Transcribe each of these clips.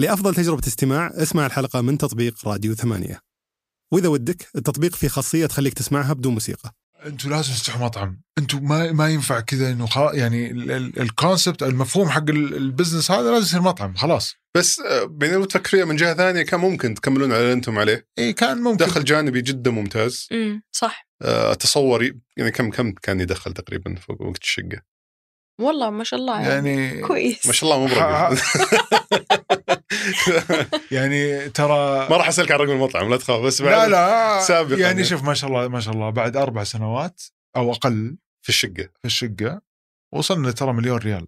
لأفضل تجربة استماع اسمع الحلقة من تطبيق راديو ثمانية. وإذا ودك التطبيق فيه خاصية تخليك تسمعها بدون موسيقى. أنتوا لازم تفتحوا مطعم. أنتوا ما ما ينفع كذا إنه خلاص يعني ال concept المفهوم حق ال- ال business هذا لازم يصير مطعم خلاص. بس آه، بين لو تفكريها من جهة ثانية كان ممكن تكملون على اللي أنتم عليه. إي كان ممكن. دخل جانبي جدا ممتاز. امم صح. آه، اتصور ي- يعني كم كم كان يدخل تقريبا فوق وقت الشقة؟ والله ما شاء الله يعني, يعني كويس. ما شاء الله مو برقم يعني ترى ما راح أسألك عن رقم المطعم لا تخاف بس لا بعد لا سابقاً يعني يعني. شوف ما شاء الله ما شاء الله بعد أربع سنوات أو أقل في الشقة. في الشقة وصلنا ترى مليون ريال.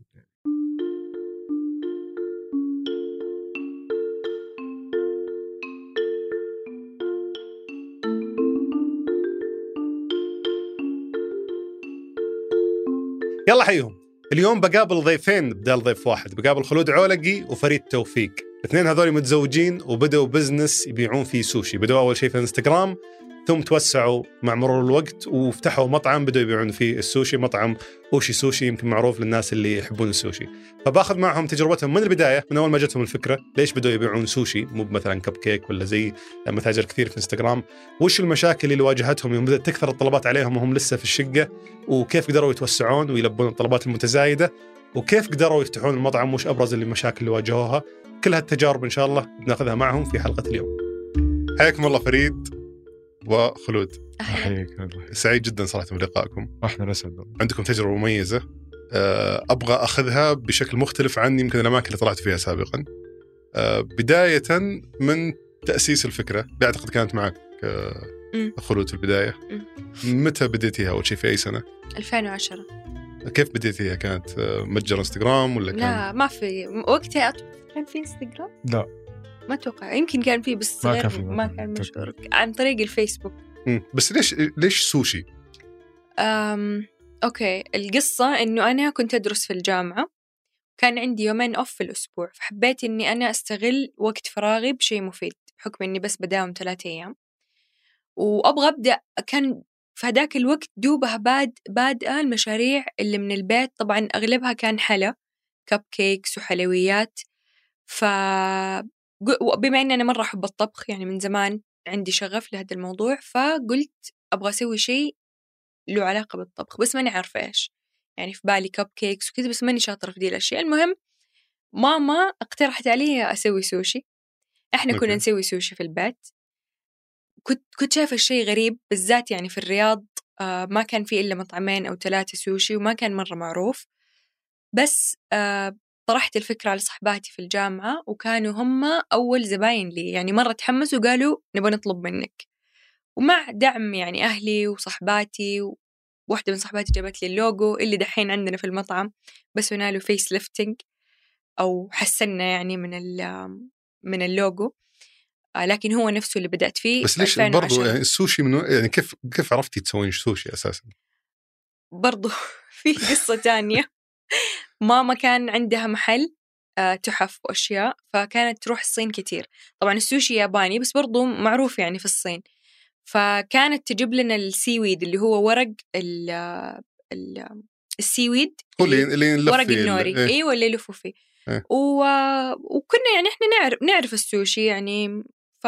يلا حيهم اليوم بقابل ضيفين بدال ضيف واحد. بقابل خلود عولقي وفريد توفيق. الاثنين هذول متزوجين وبدأوا business يبيعون فيه سوشي بدأوا أول شيء في انستغرام ثم توسعوا مع مرور الوقت وفتحوا مطعم بدأوا يبيعون فيه السوشي مطعم أوشي سوشي يمكن معروف للناس اللي يحبون السوشي. فباخذ معهم تجربتهم من البداية من أول ما جتهم الفكرة ليش بدأوا يبيعون سوشي؟ مو مثلا كب كيك ولا زي متاجر كثير في إنستغرام. وش المشاكل اللي واجهتهم يوم بدأت تكثر الطلبات عليهم وهم لسه في الشقة؟ وكيف قدروا يتوسعون ويلبون الطلبات المتزايدة؟ وكيف قدروا يفتحون المطعم؟ وش أبرز المشاكل اللي واجهوها؟ كل هالتجارب إن شاء الله بناخذها معهم في حلقة اليوم. حياكم الله فريد. وخلود. أهلاً. حياك الله سعيد جدا صراحة بلقائكم. إحنا الاسد عندكم تجربة مميزة. آه، أبغى أخذها بشكل مختلف عن يمكن الأماكن اللي طلعت فيها سابقا. آه، بداية من تأسيس الفكرة اللي أعتقد كانت معك آه،. خلود في البداية. متى بديتيها أول شيء؟ في أي سنة؟ 2010 كيف بديتيها كانت متجر إنستغرام ولا كان؟ لا ما في وقتها كان في إنستغرام؟ لا. ما أتوقع. يمكن كان في بس ما كان في، ما ما كان. مشهور. عن طريق الفيسبوك. مم. بس ليش ليش سوشي؟ أم... okay. القصة إنه أنا كنت أدرس في الجامعة. كان عندي يومين off في الأسبوع. فحبيت إني أنا أستغل وقت فراغي بشيء مفيد. بحكم إني بس بداوم ثلاثة أيام. وأبغى أبدأ كان في هذاك الوقت دوبها باد بادئة المشاريع اللي من البيت. طبعا أغلبها كان حلا. cupcakes وحلويات. ف ق- بما إني أنا مرة أحب الطبخ يعني من زمان عندي شغف لهذا الموضوع فقلت أبغى أسوي شيء له علاقة بالطبخ بس ماني عارفة إيش. يعني في بالي cupcakes وكذا بس ماني شاطرة في دي الأشياء. المهم ماما اقترحت علي أسوي سوشي إحنا كنا. نسوي سوشي في البيت. كنت كنت شايفة الشيء غريب بالذات يعني في الرياض آه ما كان في إلا مطعمين أو ثلاثة سوشي وما كان مرة معروف. بس آه طرحت الفكرة على صحباتي في الجامعة وكانوا هم أول زباين لي يعني مرة تحمسوا وقالوا نبغى نطلب منك ومع دعم يعني أهلي وصحباتي واحدة من صحباتي جابت لي اللوجو اللي دحين عندنا في المطعم بس له face lifting أو حسنا يعني من ال- من اللوجو آه، لكن هو نفسه اللي بدأت فيه بس ليش 2010. برضو يعني السوشي من يعني كيف كيف عرفتي تسوين سوشي أساسا؟ برضو في قصة تانية ماما كان عندها محل آه، تحف وأشياء فكانت تروح الصين كتير. طبعا السوشي ياباني بس برضو معروف يعني في الصين. فكانت تجيب لنا ال seaweed اللي هو ورق ال ال ال seaweed هو اللي اللي ورق النوري. إيه. أيوه اللي يلفوا فيه. إيه. و... وكنا يعني إحنا نعرف نعرف السوشي يعني ف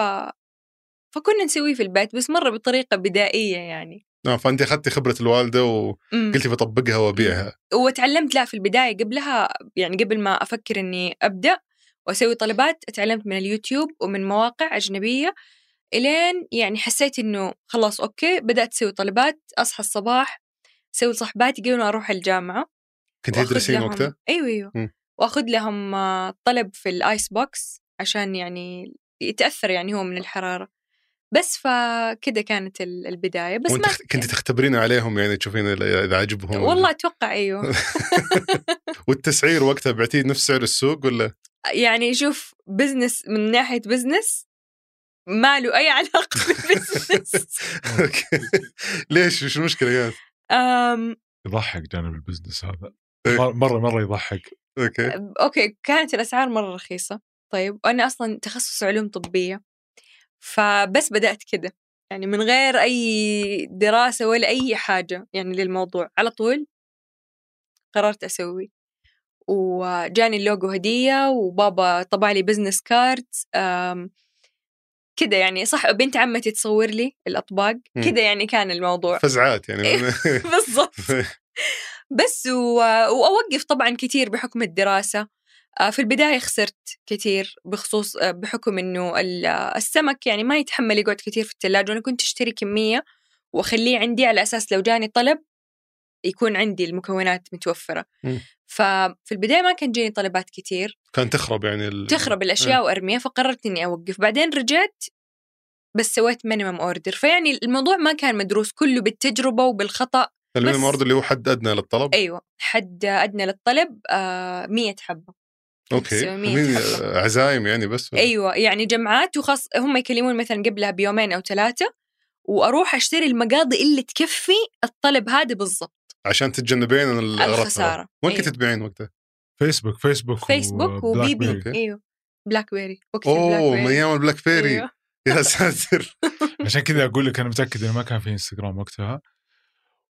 فكنا نسويه في البيت بس مرة بطريقة بدائية يعني. آه فانت اخذتي خبرة الوالدة وقلتي. بطبقها وأبيعها وتعلمت لا في البداية قبلها يعني قبل ما أفكر إني أبدأ وأسوي طلبات تعلمت من اليوتيوب ومن مواقع أجنبية إلين يعني حسيت إنه خلاص okay بدأت أسوي طلبات أصحى الصباح أسوي لصحباتي قبل ما أروح الجامعة كنت تدرسين وقتها؟ أيوه أيوه مم. وأخذ لهم طلب في ال ice box عشان يعني يتأثر يعني هو من الحرارة بس فكده كانت ال- البداية. بس وأنت ما كنت تختبرين عليهم يعني تشوفين إذا إذا عجبهم والله أتوقع أيوه. والتسعير وقتها بعتيه نفس سعر السوق ولا؟ يعني شوف business من ناحية business ما له أي علاقة بال business أوكي. ليش؟ وش المشكلة كانت؟ أم. يضحك جانب ال business هذا. إيه. مر- مرة مرة يضحك. okay. okay كانت الأسعار مرة رخيصة. طيب وأنا أصلا تخصص علوم طبية. فبس بدأت كده. يعني من غير أي دراسة ولا أي حاجة يعني للموضوع. على طول قررت أسوي. وجاني اللوجو هدية وبابا طبع لي business card كده يعني صح بنت عمتي تصور لي الأطباق. كده يعني كان الموضوع. فزعات يعني. بالضبط. بس و... وأوقف طبعا كثير بحكم الدراسة. في البداية خسرت كثير بخصوص آه، بحكم إنه آه، السمك يعني ما يتحمل يقعد كثير في الثلاجة وأنا كنت أشتري كمية وأخليه عندي على أساس لو جاني طلب يكون عندي المكونات متوفرة. مم. ففي البداية ما كان جيني طلبات كثير كان تخرب يعني ال... تخرب الأشياء وأرميها فقررت إني أوقف. بعدين رجعت بس سويت minimum order فيعني الموضوع ما كان مدروس كله بالتجربة وبالخطأ. ال minimum order اللي هو حد أدنى للطلب؟ أيوه حد أدنى للطلب آه 100 حبة. okay 700 مين- حبة. عزايم يعني بس أيوه يعني جمعات وخاص هم يكلمون مثلا قبلها بيومين أو ثلاثة وأروح أشتري المقاضي اللي تكفي الطلب هذا بالضبط عشان تتجنبين الغرفة الخسارة وين أيوة. كنت تبيعين وقتها؟ فيسبوك فيسبوك فيسبوك بيري. أوكي. أيوه بلاك بيري وقت أوه من بيري أيام البلاك بيري أيوة. يا ساتر عشان كذا أقول لك أنا متأكد إنه ما كان في انستغرام وقتها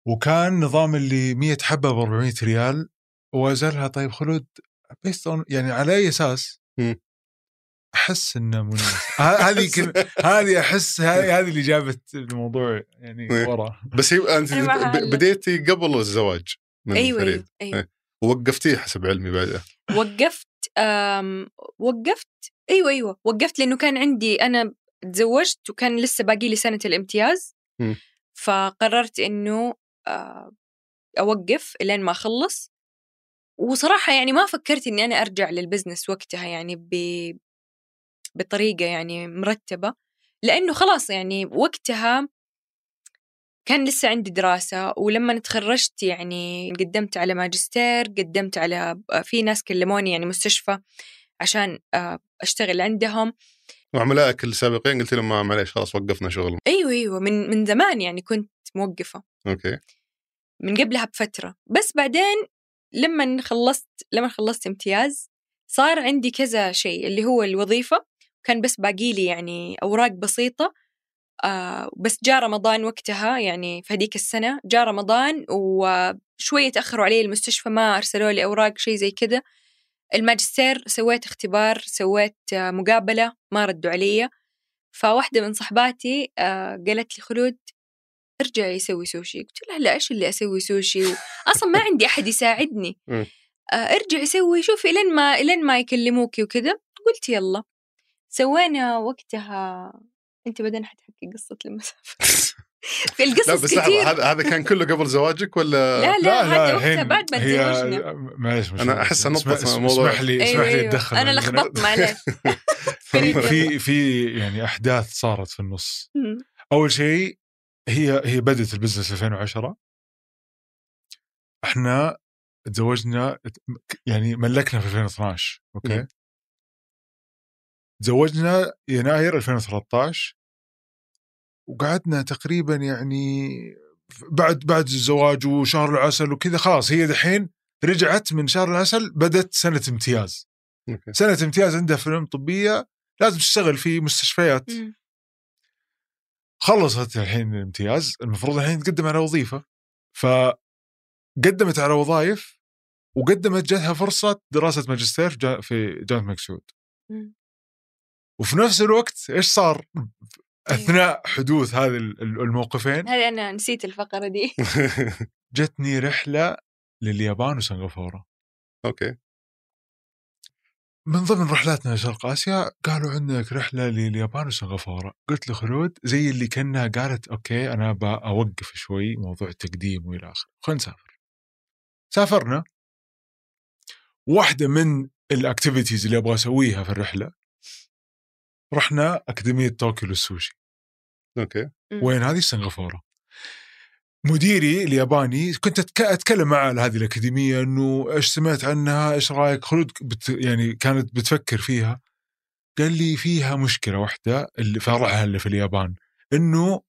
وكان نظام اللي 100 حبة ب 400 ريال وازلها طيب خلود بيست يعني على أي أساس؟ أحس إنه مناسب هذه كل- هذه أحس هذه هذه اللي جابت الموضوع يعني. ورا بس هي أنت. بديتي قبل الزواج من أيوه فريد أيوه, أيوة. إيه. ووقفتيه حسب علمي بعدها وقفت آم وقفت أيوه أيوه وقفت لأنه كان عندي أنا تزوجت وكان لسه باقي لي سنة الامتياز. فقررت إنه آه، أوقف لين ما أخلص وصراحة يعني ما فكرت إني أنا أرجع للبزنس وقتها يعني ب بطريقة يعني مرتبة لأنه خلاص يعني وقتها كان لسه عندي دراسة ولما تخرجت يعني قدمت على ماجستير قدمت على في ناس كلموني يعني مستشفى عشان آه، أشتغل عندهم. وعملائك السابقين قلت لهم ما معليش خلاص وقفنا شغل أيوة أيوة من من زمان يعني كنت موقفة. أوكي. من قبلها بفترة. بس بعدين لما خلصت لما خلصت امتياز صار عندي كذا شيء اللي هو الوظيفة كان بس باقي لي يعني أوراق بسيطة آه بس جاء رمضان وقتها يعني في هذيك السنة جاء رمضان وشوية تأخروا علي المستشفى ما أرسلوا لي أوراق شيء زي كذا. الماجستير سويت اختبار سويت آه مقابلة ما ردوا علي. فواحدة من صحباتي آه قالت لي خلود ارجعي سوي سوشي قلت لها لا إيش اللي أسوي سوشي. أصلا ما عندي أحد يساعدني. آه ارجعي سوي. شوفي لين ما لين ما يكلموكي وكذا. قلت يلا. سوينا وقتها. أنت بعدين حتحكي قصة المسافة. في القصص لا بس كثير لحظة هذا هذا كان كله قبل زواجك ولا؟ لا لا, هذا وقتها بعد ما تزوجنا. معليش مش- أنا أحس أنطط اسمح- اسمح- الموضوع. اسمح لي أيوة اسمح لي أيوة. اتدخل أنا عندنا. لخبطت معلش في في يعني أحداث صارت في النص. أول شيء هي هي بدأت ال business 2010 إحنا تزوجنا يعني ملكنا في 2012 okay مم. تزوجنا يناير 2013 وقعدنا تقريبا يعني بعد بعد الزواج وشهر العسل وكذا خلاص هي دحين رجعت من شهر العسل بدت سنة امتياز. سنة امتياز عندها في العلوم الطبيه لازم تشتغل في مستشفيات مم. خلصت الحين الامتياز المفروض الحين تقدم على وظيفة فقدمت على وظائف وقدمت جاتها فرصة دراسة ماجستير في جا- في جامعة مم. وفي نفس الوقت إيش صار؟ أثناء حدوث هذه ال- ال- الموقفين. هذه أنا نسيت الفقرة دي. جتني رحلة لليابان وسنغافورة. أوكي. من ضمن رحلاتنا لشرق اسيا قالوا عندك رحلة لليابان وسنغافورة. قلت لخلود زي اللي كأنها قالت okay أنا بوقف شوي موضوع التقديم وإلى آخره. خلينا نسافر. سافرنا. واحدة من ال activities اللي أبغى أسويها في الرحلة رحنا أكاديمية طوكيو للسوشي. okay. وين هذه؟ سنغافورة. مديري الياباني كنت أتكلم معه على هذه الأكاديمية إنه إيش سمعت عنها إيش رأيك؟ خلود بت يعني كانت بتفكر فيها. قال لي فيها مشكلة واحدة اللي فرعها اللي في اليابان إنه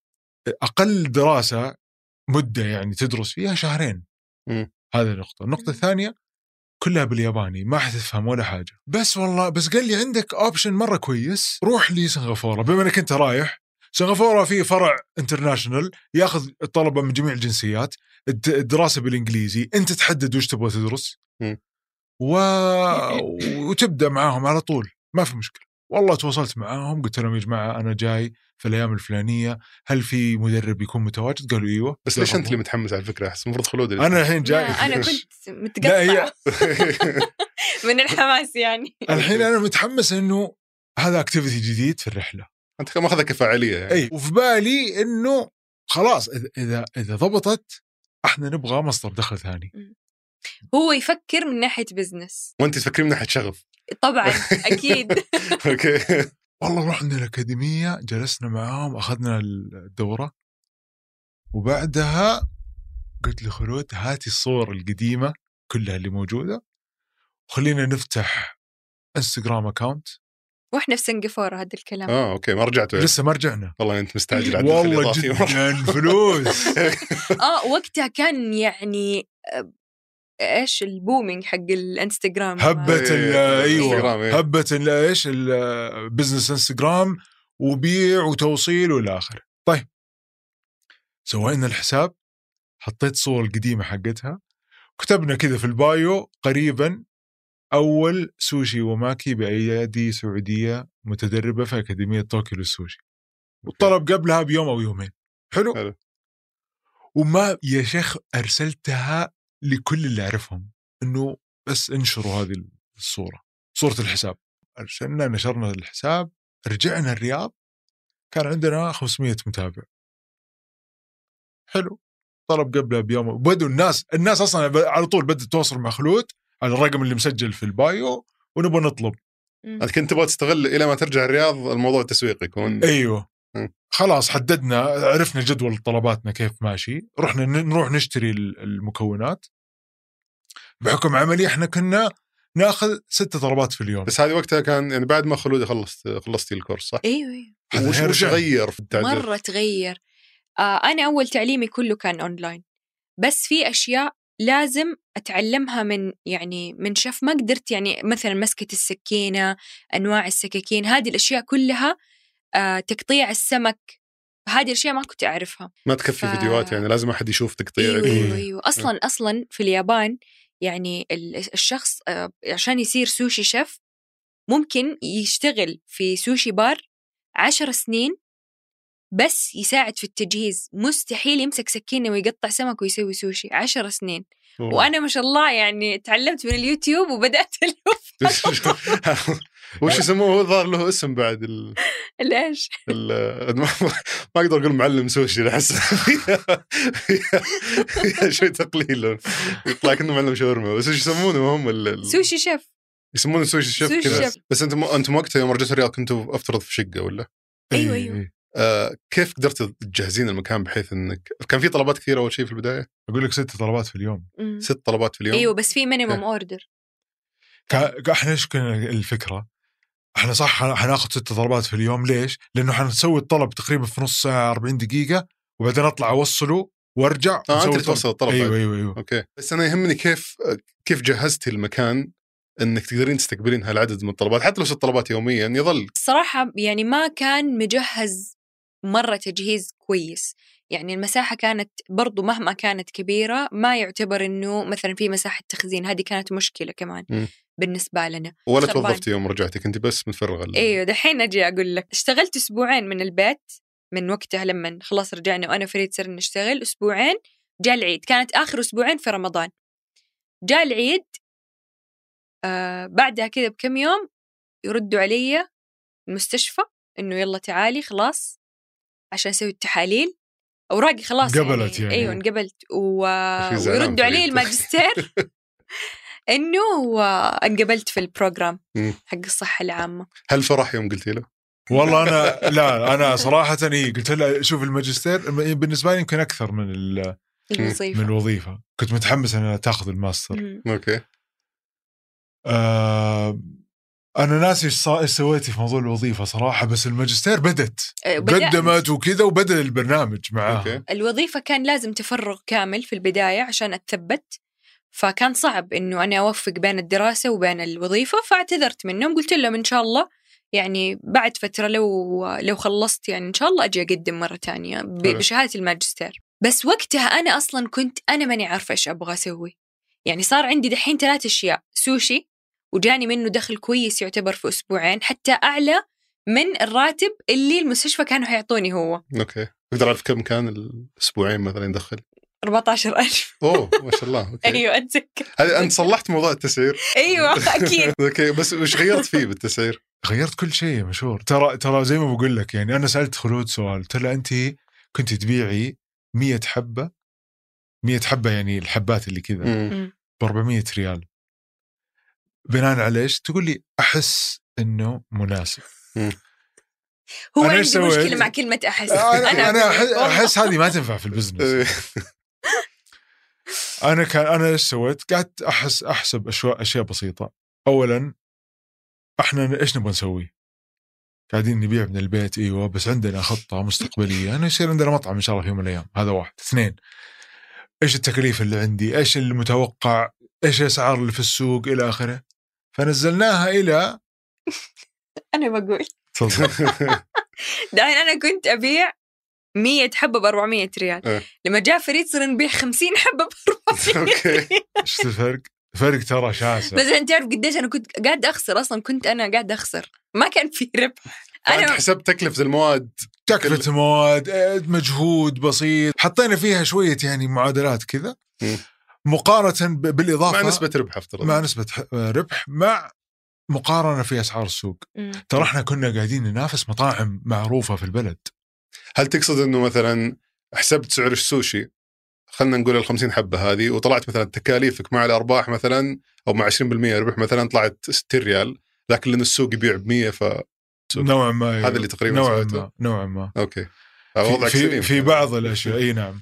أقل دراسة مدة يعني تدرس فيها شهرين. هذه النقطة. النقطة. الثانية كلها بالياباني ما حتفهم ولا حاجة. بس والله بس قال لي عندك اوبشن مرة كويس روح لي سنغافوره بما إنك أنت رايح سنغافورة في فرع انترناشونال ياخذ الطلبة من جميع الجنسيات الد- الدراسة بالإنجليزي أنت تحدد وش تبغى تدرس. و... وتبدأ معاهم على طول ما في مشكلة. والله تواصلت معاهم قلت لهم يا جماعة أنا جاي في الأيام الفلانية هل في مدرب يكون متواجد؟ قالوا أيوه. بس ليش أنت اللي. متحمس على الفكرة؟ أحس المفروض خلود أنا الحين جاي. أنا كنت متقطعه من الحماس يعني. الحين أنا متحمس إنه هذا activity جديد في الرحلة. أنت ماخذها كفعالية يعني. اي وفي بالي إنه خلاص إذا إذا ضبطت إحنا نبغى مصدر دخل ثاني. هو يفكر من ناحية business وأنت تفكرين من ناحية شغف. طبعا أكيد. okay. والله رحنا الأكاديمية جلسنا معاهم أخذنا الدورة. وبعدها قلت لخلود هاتي الصور القديمة كلها اللي موجودة وخلينا نفتح انستغرام account وإحنا في سنغافورة هذا الكلام. آه okay ما رجعتوا لسه ما رجعنا. والله أنت مستعجل والله. جدا فلوس. آه وقتها كان يعني آه، إيش ال booming حق الإنستغرام؟ هبة ال- أيوه. إيه. هبة ال- إيش ال business انستغرام وبيع وتوصيل والى آخره. طيب. سوينا الحساب حطيت صور القديمه حقتها كتبنا كذا في البايو قريبا أول سوشي وماكي بأيادي سعودية متدربة في أكاديمية طوكيو للسوشي والطلب قبلها بيوم أو يومين. حلو؟ حلو. وما يا شيخ أرسلتها لكل اللي أعرفهم إنه بس انشروا هذه الصورة صورة الحساب. أرسلنا نشرنا الحساب رجعنا الرياض كان عندنا 500 متابع. حلو. طلب قبلها بيوم وبدوا الناس الناس أصلا على طول بدأت تتواصل مع خلود على الرقم اللي مسجل في البايو ونبغى نطلب. كنت تبغى تستغل إلى ما ترجع الرياض الموضوع التسويقي يكون. أيوه. مم. خلاص حددنا عرفنا جدول طلباتنا كيف ماشي. رحنا نروح نشتري ال- المكونات. بحكم عملي إحنا كنا ناخذ ست طلبات في اليوم. بس هذه وقتها كان يعني بعد ما خلود خلصت خلصتي الكورس صح؟ أيوه أيوه. وش وش رجع. غير في التعديل؟ مرة تغير. آه أنا أول تعليمي كله كان أونلاين. بس في أشياء لازم أتعلمها من يعني من شف ما قدرت يعني مثلا مسكة السكينة أنواع السكاكين هذه الأشياء كلها آه تقطيع السمك هذه الأشياء ما كنت أعرفها. ما تكفي ف- فيديوهات يعني لازم أحد يشوف تقطيع. أيوه إيه. أيوه أيوه. أصلا أصلا في اليابان يعني ال- الشخص آه، عشان يصير sushi chef ممكن يشتغل في sushi bar عشر سنين بس يساعد في التجهيز. مستحيل يمسك سكينة ويقطع سمك ويسوي سوشي. عشر سنين. وأنا ما شاء الله يعني تعلمت من اليوتيوب وبدأت ألف وش يسموه؟ هو الظاهر له اسم بعد ال... ليش ال... ما ما أقدر أقول معلم سوشي أحس. شوي تقليل. يطلع كأنه معلم شاورما. بس إيش يسمونه؟ هم ال... sushi chef. يسمونه sushi chef سوشي كذا. شيف. بس أنتم أنتم وقتها يوم رجعتوا الرياض كنتوا افترض في شقة ولا؟ أيوة، إيه، أيوة. إيه. آه كيف قدرت تجهزين المكان بحيث إنك كان في طلبات كثيرة أول شيء في البداية؟ أقول لك ست طلبات في اليوم مم. ست طلبات في اليوم أيوه بس في minimum إيه. order كا- إحنا إيش كنا الفكرة؟ إحنا صح حناخذ ست طلبات في اليوم ليش؟ لأنه حنسوي الطلب تقريبا في نص ساعة 40 دقيقة وبعدين أطلع أوصله وأرجع آه أنت اللي طلب. توصل الطلب أيوه. أيوه أيوه أوكي بس أنا يهمني كيف كيف جهزتي المكان إنك تقدرين تستقبلين هالعدد من الطلبات حتى لو ست طلبات يوميا يظل الصراحة يعني ما كان مجهز مرة تجهيز كويس. يعني المساحة كانت برضو مهما كانت كبيرة ما يعتبر إنه مثلا في مساحة تخزين هذه كانت مشكلة كمان مم. بالنسبة لنا. ولا. توظفتي يوم رجعتي كنت بس متفرغه إيوه دحين أجي أقول لك. اشتغلت أسبوعين من البيت من وقتها لما خلاص رجعنا وأنا فريد صرنا نشتغل أسبوعين جاء العيد. كانت آخر أسبوعين في رمضان. جاء العيد آه بعدها كذا بكم يوم يردوا علي المستشفى إنه يلا تعالي خلاص عشان أسوي التحاليل اوراقي خلاص انقبلت يعني. أيوه انقبلت و... ويردوا علي. الماجستير إنه انقبلت في ال program. حق الصحة العامة هل فرح يوم قلتي له؟ والله أنا لا أنا صراحة إي قلت له شوف الماجستير بالنسبة لي يمكن أكثر من ال- من الوظيفة الوظيفة كنت متحمس ان تاخذ ال master. okay آه أنا ناسي إيش صا- إيش سويتي في موضوع الوظيفة صراحة بس الماجستير بدت. بدأت. قدمت وكذا وبدأ البرنامج معاها. okay. الوظيفة كان لازم تفرغ كامل في البداية عشان أتثبت فكان صعب إنه أنا أوفق بين الدراسة وبين الوظيفة فاعتذرت منهم قلت لهم إن شاء الله يعني بعد فترة لو لو خلصت يعني إن شاء الله أجي أقدم مرة تانية ب- حلو. بشهادة الماجستير. بس وقتها أنا أصلا كنت أنا ماني عارفة إيش أبغى أسوي. يعني صار عندي دحين ثلاث أشياء سوشي وجاني منه دخل كويس يعتبر في أسبوعين حتى أعلى من الراتب اللي المستشفى كانوا حيعطوني هو. أوكي. تقدر أعرف كم كان الأسبوعين مثلا يدخل 14000 أوه ما شاء الله. أوكي. أيوه أتذكر. هذه أنت صلحت موضوع التسعير. أيوه أكيد. أوكي بس وش غيرت فيه بالتسعير؟ غيرت كل شيء يا مشهور. ترى ترى زي ما بقول لك يعني أنا سألت خلود سؤال قلت لها أنت كنت تبيعي 100 حبة؟ 100 حبة يعني الحبات اللي كذا. ب 400 ريال. بناء على إيش؟ تقول لي أحس إنه مناسب هو أنا عندي إيش؟ مشكلة مع كلمة أحس أنا أنا أقول أحس. أحس هذه ما تنفع في ال business إيه. أنا كان أنا إيش سويت؟ قعدت أحس أحسب اشياء أشياء بسيطة اولا إحنا إيش نبغى نسوي؟ قاعدين نبيع من البيت إيوه بس عندنا خطة مستقبلية إنه يصير عندنا مطعم إن شاء الله في يوم من الأيام هذا واحد اثنين إيش التكاليف اللي عندي؟ إيش المتوقع؟ إيش الأسعار اللي في السوق إلى آخره؟ فنزلناها إلى أنا بقول. تفضل. دحين أنا كنت أبيع 100 حبة ب 400 ريال. إيه. لما جاء فريد صرنا نبيع 50 حبة ب 400 أوكي إيش الفرق؟ فرق؟ ترى شاسع. بس أنت تعرف قديش أنا كنت قاعد أخسر أصلا كنت أنا قاعد أخسر. ما كان في ربح. انت أنا حسبت تكلفة المواد. تكلفة مواد آه، مجهود بسيط. حطينا فيها شوية يعني معادلات كذا. مم. مقارنة ب- بالإضافة مع نسبة ربح افترض مع نسبة ح- ربح مع مقارنة في أسعار السوق. ترى إحنا كنا قاعدين ننافس مطاعم معروفة في البلد هل تقصد إنه مثلا حسبت سعر السوشي خلينا نقول ال 50 حبة هذه وطلعت مثلا تكاليفك مع الأرباح مثلا أو مع 20% ربح مثلا طلعت 60 ريال لكن لأن السوق يبيع ب 100 ف. نوعا ما هذا اللي تقريبا نوعا. ما نوعا ما أوكي في, في, في بعض الأشياء إي نعم.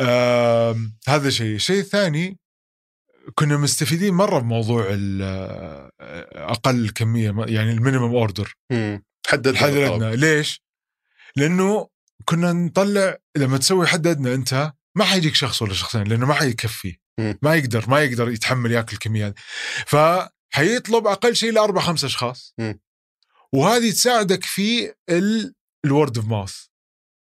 آم، هذا شيء. الشيء الثاني كنا مستفيدين مرة بموضوع آه، أقل كمية يعني ال minimum order الحد الطلب. الادنى ليش؟ لأنه كنا نطلع لما تسوي حد ادنى أنت ما حيجيك شخص ولا شخصين لأنه ما حيكفي. ما يقدر ما يقدر يتحمل يأكل كميات فحيطلب أقل شيء لأربع خمس أشخاص. وهذه تساعدك في الورد اوف ماوث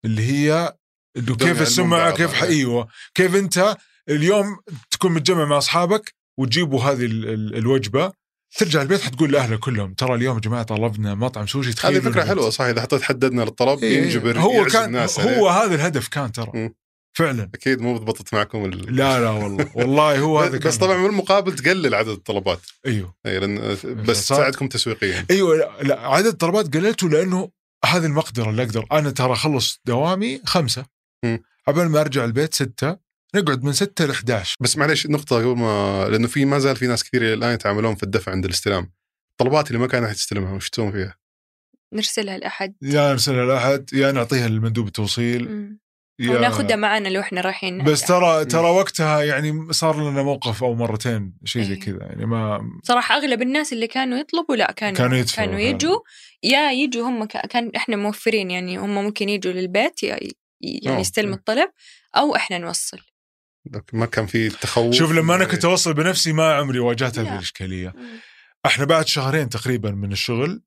اللي هي بدون كيف يعلمون السمعة كيف. أيوه. كيف أنت اليوم تكون متجمع مع أصحابك وتجيبوا هذه ال- ال- الوجبة ترجع البيت حتقول لأهلك كلهم ترى اليوم يا جماعة طلبنا مطعم سوشي هذه تخيلوا فكره حلوة صح إذا حطيت حددنا للطلب إيه، ينجبر هو كان الناس هو عليه. هذا الهدف كان ترى. فعلا. أكيد مو ضبطت معكم ال... لا لا والله والله هو هذا بس طبعا بالمقابل تقلل عدد الطلبات. أيوه. أي لأن بس تساعدكم تسويقيا. أيوه لا, لا عدد الطلبات قللته لأنه هذه المقدرة اللي أقدر أنا ترى أخلص دوامي خمسة. قبل ما أرجع البيت ستة نقعد من 6 ل 11 بس معليش نقطة قبل ما لأنه في ما زال في ناس كثير إلى الآن يتعاملون في الدفع عند الاستلام. الطلبات اللي ما كان أحد يستلمها وش تسوون فيها؟ نرسلها لأحد يا نرسلها لأحد يا نعطيها للمندوب التوصيل مم. وناخذها معنا لو إحنا رايحين بس ترى ترى. وقتها يعني صار لنا موقف أو مرتين شيء زي إيه. كذا يعني ما صراحة أغلب الناس اللي كانوا يطلبوا لا كانوا كانوا يدفعوا كانوا. يجوا يا يجوا هم ك- كان إحنا موفرين يعني هم ممكن يجوا للبيت يعني. يستلموا الطلب أو إحنا نوصل ما كان في تخوف شوف لما أنا كنت أوصل بنفسي ما عمري واجهت هذه لا. الإشكالية إحنا بعد شهرين تقريبا من الشغل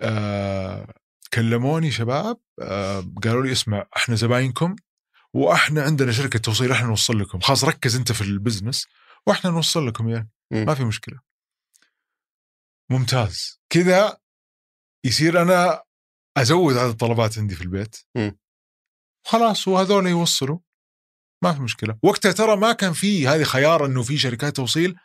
آه كلموني شباب آه قالوا لي اسمع إحنا زباينكم وإحنا عندنا شركة توصيل إحنا نوصل لكم. خلاص ركز أنت في البزنس وإحنا نوصل لكم يعني مم. ما في مشكلة. ممتاز. كذا يصير أنا أزود عدد الطلبات عندي في البيت. مم. خلاص وهذول يوصلوا. ما في مشكلة. وقتها ترى ما كان في هذه خيار إنه في شركات توصيل.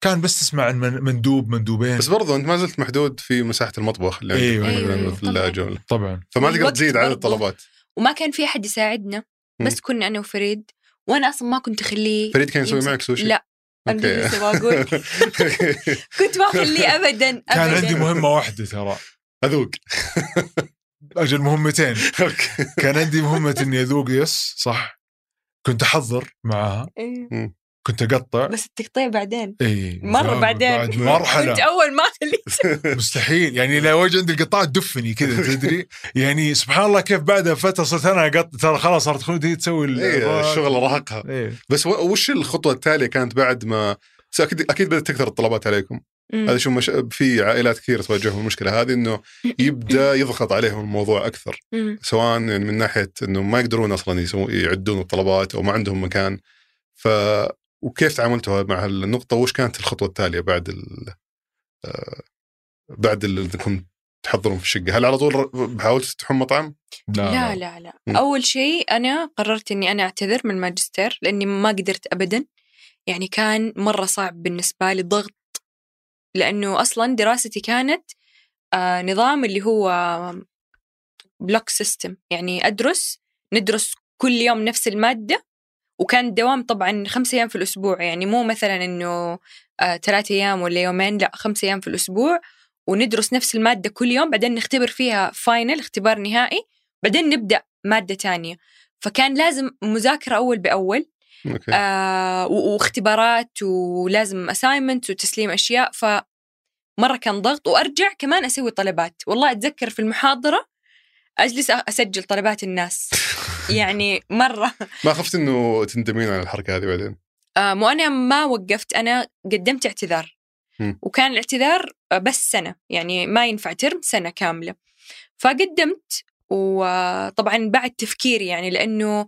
كان بس تسمع عن من- مندوب مندوبين. بس برضو أنت ما زلت محدود في مساحة المطبخ اللي عندك أيوة، أيوة، أيوة. والثلاجة ولا- طبعا. فما تقدر تزيد عدد. الطلبات. وما كان في أحد يساعدنا. بس كنا أنا وفريد وأنا أصلا ما كنت أخليه فريد كان يسوي معك سوشي؟ لا بقول كنت ما أخليه أبدا أبدا. كان عندي مهمة واحدة ترى. أذوق. أجل مهمتين. كان عندي مهمة إني أذوق يس صح. كنت أحضر معاها إيه. كنت أقطع بس التقطيع بعدين إي مرة بعدين. بعد كنت مرحلة أول ما خليت مستحيل يعني لو وجه عند القطاع تدفني كذا تدري يعني سبحان الله كيف بعدها فترة صرت أنا اقطع ترى خلاص صارت خلود هي تسوي ال- إيه، الشغل راهقها. إيه. بس وش الخطوة التالية كانت بعد ما أكيد أكيد بدأت تكثر الطلبات عليكم مم. هذا شو مش... في عائلات كثير تواجههم المشكلة هذه إنه يبدأ يضغط عليهم الموضوع أكثر مم. سواء يعني من ناحية إنه ما يقدرون أصلا يسوون يعدون الطلبات أو ما عندهم مكان ف وكيف تعاملتوا مع النقطه وش كانت الخطوة التالية بعد ال آه، بعد اللي انكم تحضرون في الشقة؟ هل على طول حاولتوا تفتحون مطعم؟ لا لا لا. م. أول شيء أنا قررت إني أنا أعتذر من الماجستير لأني ما قدرت أبدا. يعني كان مرة صعب بالنسبة لي ضغط لأنه أصلا دراستي كانت آه نظام اللي هو block system يعني أدرس ندرس كل يوم نفس المادة وكان الدوام طبعا خمسة أيام في الأسبوع يعني مو مثلا إنه آه ثلاثة أيام ولا يومين لا خمسة أيام في الأسبوع. وندرس نفس المادة كل يوم بعدين نختبر فيها final اختبار نهائي بعدين نبدأ مادة تانية. فكان لازم مذاكرة أول بأول آه واختبارات ولازم assignment وتسليم أشياء. ف مرة كان ضغط وأرجع كمان أسوي طلبات. والله أتذكر في المحاضرة أجلس أ- أسجل طلبات الناس. يعني مرة. ما خفت إنه تندمين على الحركة هذه بعدين؟ آه مو أنا ما وقفت أنا قدمت اعتذار. وكان الاعتذار آه، بس سنة يعني ما ينفع ترم سنة كاملة. فقدمت وطبعا بعد تفكيري يعني لأنه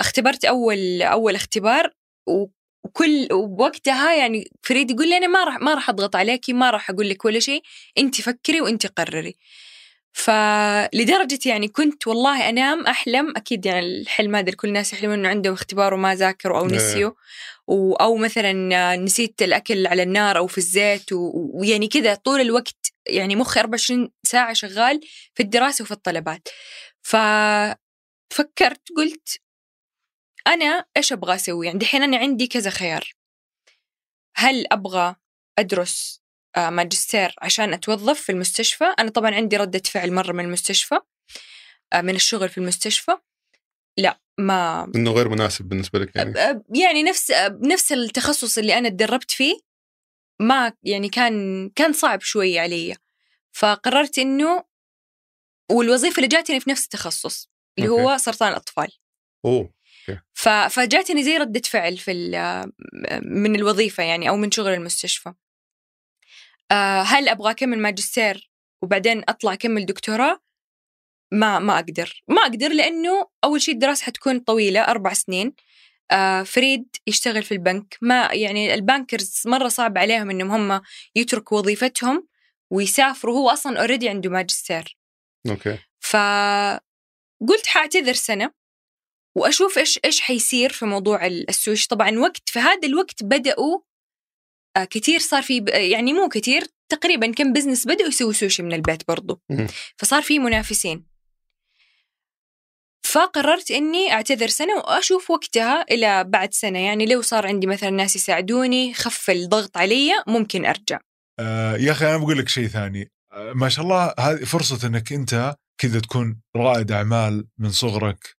اختبرت أول أول اختبار وكل وقتها يعني فريد يقول لي أنا ما راح ما راح أضغط عليكي ما راح أقول لك ولا شيء انت فكري وانت قرري. فلدرجة يعني كنت والله أنام أحلم أكيد يعني الحلم هذا كل الناس يحلمون إنه عندهم اختبار وما ذاكروا أو إيه. نسيوا. و- أو مثلا نسيت الأكل على النار أو في الزيت ويعني كذا طول الوقت يعني مخي 24 ساعة شغال في الدراسة وفي الطلبات. ففكرت قلت أنا إيش أبغى أسوي؟ يعني دحين أنا عندي كذا خيار. هل أبغى أدرس ماجستير عشان أتوظف في المستشفى. أنا طبعا عندي ردة فعل مرة من المستشفى آه، من الشغل في المستشفى. لا ما إنه غير مناسب بالنسبة لك يعني؟ أب- يعني نفس نفس التخصص اللي أنا تدربت فيه ما يعني كان كان صعب شوي علي. فقررت إنه والوظيفة اللي جاتني في نفس التخصص اللي أوكي. هو سرطان الأطفال. أوه فجاتني زي ردة فعل في من الوظيفة يعني أو من شغل المستشفى. آه، هل أبغى أكمل ماجستير وبعدين أطلع أكمل دكتوراه؟ ما ما أقدر. ما أقدر لأنه أول شيء الدراسة حتكون طويلة أربع سنين. آه، فريد يشتغل في البنك. ما يعني ال bankers مرة صعب عليهم إنهم هم يتركوا وظيفتهم ويسافروا. هو أصلا already عنده ماجستير. أوكي. فقلت حاعتذر سنة وأشوف إيش إيش حيصير في موضوع ال- السوشي طبعا وقت في هذا الوقت بدأوا آه، كثير صار في ب- يعني مو كثير تقريبا كم business بدأوا يسووا سوشي من البيت برضو. فصار في منافسين. فقررت إني أعتذر سنة وأشوف وقتها إلى بعد سنة. يعني لو صار عندي مثلا ناس يساعدوني خف الضغط علي ممكن أرجع. آه يا أخي أنا بقول لك شيء ثاني. آه ما شاء الله هذه فرصة إنك أنت كذا تكون رائد أعمال من صغرك.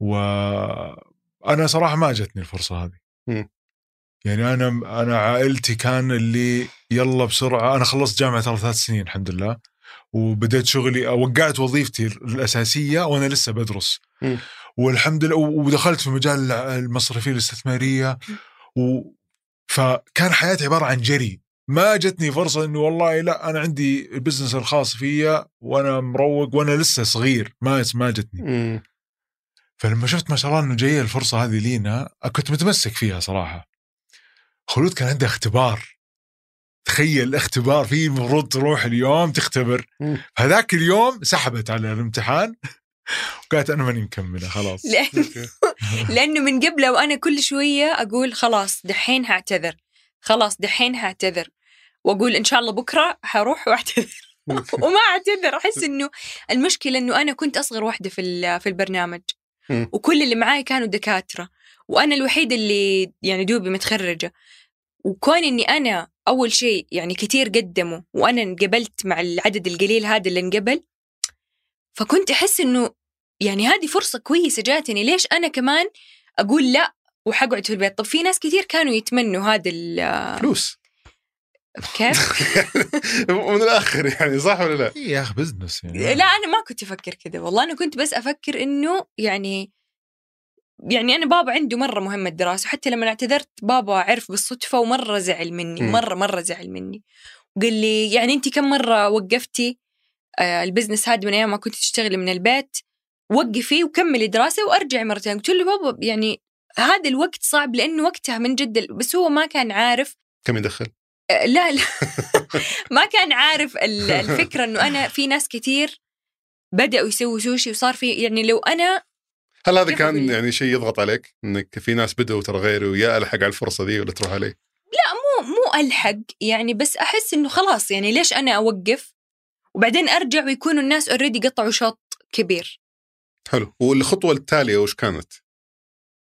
وأنا صراحة ما جتني الفرصة هذه. يعني أنا أنا عائلتي كان اللي يلا بسرعة أنا خلصت جامعة ترى ثلاث سنين الحمد لله وبديت شغلي وقعت وظيفتي الأساسية وأنا لسه بدرس. مم. والحمد لله ودخلت في مجال المصرفيه الاستثمارية و فكان حياتي عبارة عن جري. ما جتني فرصة إنه والله لا أنا عندي ال business الخاص فيا وأنا مروق وأنا لسه صغير. ما ما جتني. مم. فلما شفت ما شاء الله إنه جاية الفرصة هذه لينا كنت متمسك فيها صراحة. خلود كان عنده اختبار. تخيل اختبار فيه المفروض تروح اليوم تختبر. هذاك اليوم سحبت على الامتحان. وقالت أنا ماني مكملة خلاص. أوكي. لأنه من قبله وأنا كل شوية أقول خلاص دحين هعتذر. خلاص دحين هعتذر. وأقول إن شاء الله بكرة حروح وأعتذر. وما أعتذر. أحس إنه المشكلة إنه أنا كنت أصغر واحدة في في البرنامج. وكل اللي معاي كانوا دكاترة. وأنا الوحيدة اللي يعني دوبي متخرجة. وكون إني أنا أول شيء يعني كتير قدموا وأنا انقبلت مع العدد القليل هذا اللي انقبل فكنت أحس إنه يعني هذه فرصة كويسة جاتني. ليش أنا كمان أقول لا وحقعد في البيت؟ طب في ناس كثير كانوا يتمنوا هذا ال- فلوس. كيف؟ من الآخر يعني صح ولا لا؟ إيه يا أخي بزنس يعني. لا أنا ما كنت أفكر كذا والله. أنا كنت بس أفكر إنه يعني يعني أنا بابا عنده مرة مهمة الدراسة حتى لما اعتذرت بابا عرف بالصدفة ومرة زعل مني مم. مرة مرة زعل مني وقال لي يعني انت كم مرة وقفتي آه ال business هذا من أيام ما كنت تشتغلي من البيت وقفي وكملي دراسة وأرجعي مرتين قلت له بابا يعني هذا الوقت صعب لأنه وقتها من جد بس هو ما كان عارف كم يدخل؟ آه، لا لا ما كان عارف ال- الفكرة إنه أنا في ناس كثير بدأوا يسووا سوشي وصار في يعني لو أنا هل هذا كان؟ يعني شيء يضغط عليك إنك في ناس بدوا ترى غيري ويا ألحق على الفرصة دي ولا تروح علي؟ مو مو ألحق يعني بس أحس إنه خلاص يعني ليش أنا أوقف وبعدين أرجع ويكونوا الناس already قطعوا شوط كبير حلو والخطوة التالية وش كانت؟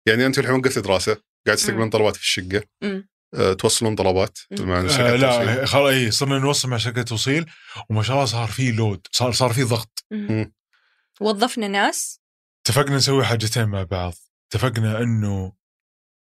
يعني أنت الحين وقفت دراسة قاعد تستقبلون. طلبات في الشقة. أه توصلون طلبات. مع آه شركات توصيل. لا خلاص اي صرنا نوصل مع شركه توصيل وما شاء الله صار في load صار صار في ضغط مم. وظفنا ناس اتفقنا نسوي حاجتين مع بعض. اتفقنا إنه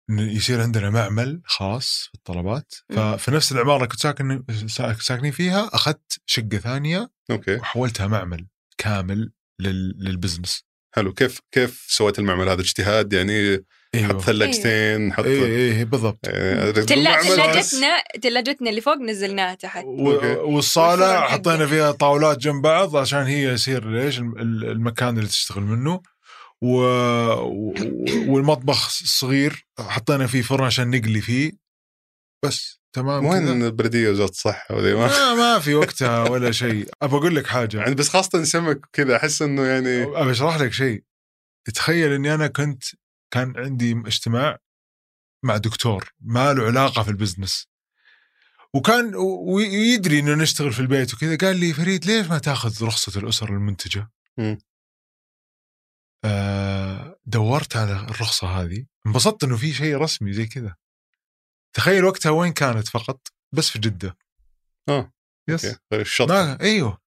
إن يصير عندنا معمل خاص في الطلبات. ففي نفس العمارة اللي كنت ساكن سا- ساكنين فيها أخذت شقة ثانية أوكي. وحولتها معمل كامل لل... لل business. حلو. كيف كيف سويت المعمل هذا؟ اجتهاد يعني؟ حط أيوه ثلاجتين حط اي اي بالضبط. تلا- المعمل بس- تلاجتنا تلاجتنا اللي فوق نزلناها تحت. و... والصالة حطينا. فيها طاولات جنب بعض عشان هي يصير ليش الم- ال- المكان اللي تشتغل منه. و... والمطبخ صغير حطينا فيه فرن عشان نقلي فيه. بس تمام وين كذا البلديه وزاره الصحه وذي ما؟ ما, ما في وقتها ولا شيء. ابى أقول لك حاجة. يعني بس خاصة سمك كذا أحس إنه يعني ابى أشرح لك شيء. تخيل إني أنا كنت كان عندي اجتماع مع دكتور ما له علاقة في البزنس. وكان ويدري إنه نشتغل في البيت وكذا قال لي فريد ليش ما تأخذ رخصة الأسر المنتجة؟ آه دورت على الرخصة هذه. انبسطت إنه في شيء رسمي زي كذا. تخيل وقتها وين كانت فقط؟ بس في جدة. آه يس. الشط. أيوه.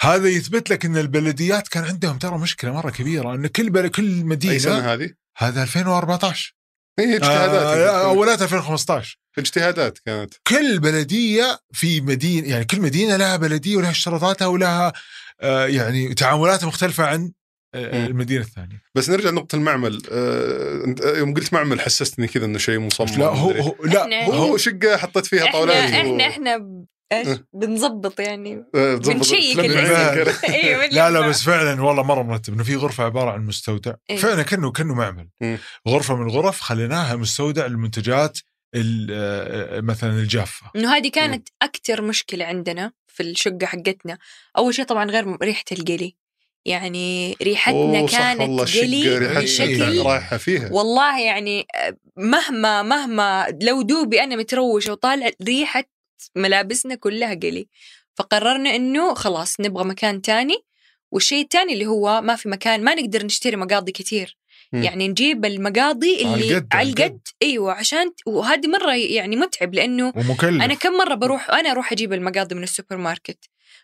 هذا يثبت لك إن البلديات كان عندهم ترى مشكلة مرة كبيرة إن كل بل كل أي مدينه سنة هذه؟ هذا 2014 هي اجتهادات آه اولات 2015 اجتهادات كانت. كل بلدية في مدينة يعني كل مدينة لها بلدية ولها اشتراطاتها ولها آه يعني تعاملاتها مختلفة عن آه. المدينة الثانية. بس نرجع لنقطة المعمل. آه، أنت يوم قلت معمل حسستني كذا إنه شيء مصمم. لا هو. هو لا إحنا- هو هو شقة حطيت فيها إحنا طاولات إحنا إحنا ب- إيش؟ أه. بنظبط يعني. بنشيك تلمع اللي- عينك. أيوه لا لا. بس فعلا والله مرة مرتب إنه في غرفة عبارة عن مستودع. إيه. فعلا كانه كأنه معمل. غرفة من الغرف خليناها مستودع للمنتجات ال- آه، مثلا الجافة. إنه هذه كانت أكثر مشكلة عندنا في الشقة حقتنا. أول شيء طبعا غير ريحة القلي. يعني ريحتنا كانت والله قلي الشقه ريحتها بشكل رايحة فيها. والله يعني مهما مهما لو دوبي أنا متروشة وطالع ريحة ملابسنا كلها قلي فقررنا إنه خلاص نبغى مكان تاني والشيء الثاني اللي هو ما في مكان ما نقدر نشتري مقاضي كثير. يعني نجيب المقاضي على اللي القد، على على القد. القد. أيوه عشان وهذه مرة يعني متعب لأنه ومكلف. أنا كم مرة بروح أنا أروح أجيب المقاضي من السوبر ماركت.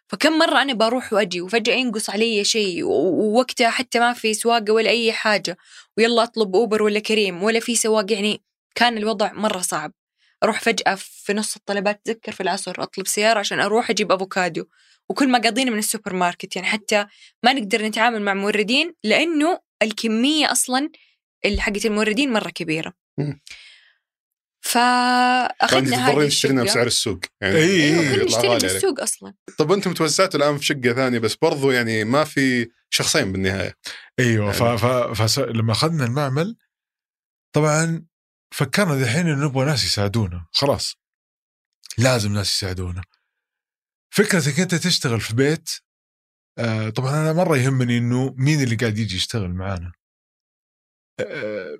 فكم مرة أنا بروح وأجي وفجأة ينقص علي شيء ووقتها حتى ما في سواقة ولا أي حاجة. ويلا أطلب أوبر ولا كريم ولا في سواق يعني كان الوضع مرة صعب. أروح فجأة في نص الطلبات أتذكر في العصر أطلب سيارة عشان أروح أجيب أفوكادو. وكل مقاضينا من السوبر ماركت يعني حتى ما نقدر نتعامل مع موردين لأنه الكمية أصلا اللي حقت الموردين مم. فانت فأخذنا هذه تضطرين تشترينها الشقة. بسعر السوق. يعني إيه، كنا يطلع نشتري. بالسوق أصلا. طب أنتم توزعتوا الان في شقة ثانية بس برضو يعني ما في شخصين بالنهاية. أيوه ف... يعني. ف... فس... لما أخذنا المعمل طبعا فكرنا دحين إنه نبغى ناس يساعدونا. خلاص. لازم ناس يساعدونا. فكرتك أنت تشتغل في بيت آه طبعا أنا مرة يهمني إنه مين اللي قاعد يجي يشتغل معانا. آه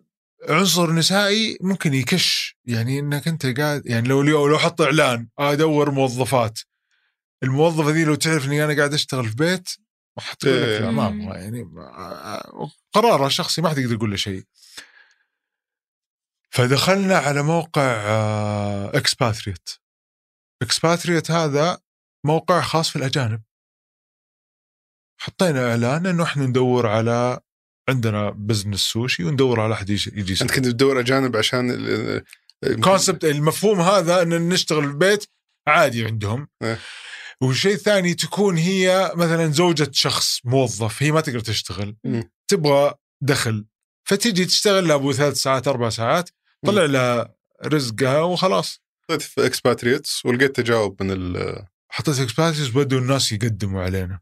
عنصر نسائي ممكن يكش. يعني إنك أنت قاعد يعني لو اليوم لو حط إعلان ادور موظفات. الموظفة ذي لو تعرف إني أنا قاعد أشتغل في بيت حتقول لك لا ما مم. أبغى. يعني ما- قرارها الشخصي ما حد يقدر يقول له شيء. فدخلنا على موقع Expatriates Expatriates هذا موقع خاص في الأجانب. حطينا إعلان إنه إحنا ندور على عندنا business سوشي وندور على أحد يجي يجي أنت كنت تدور اجانب عشان ال- concept المفهوم هذا إن نشتغل في البيت عادي عندهم. إيه. والشيء الثاني تكون هي مثلا زوجة شخص موظف هي ما تقدر تشتغل. مم. تبغى دخل فتيجي تشتغل لها ابو ثلاث ساعات أربع ساعات طلع لها رزقها وخلاص. حطيت في Expatriates ولقيت تجاوب من ال حطيت Expatriates بدوا الناس يقدموا علينا.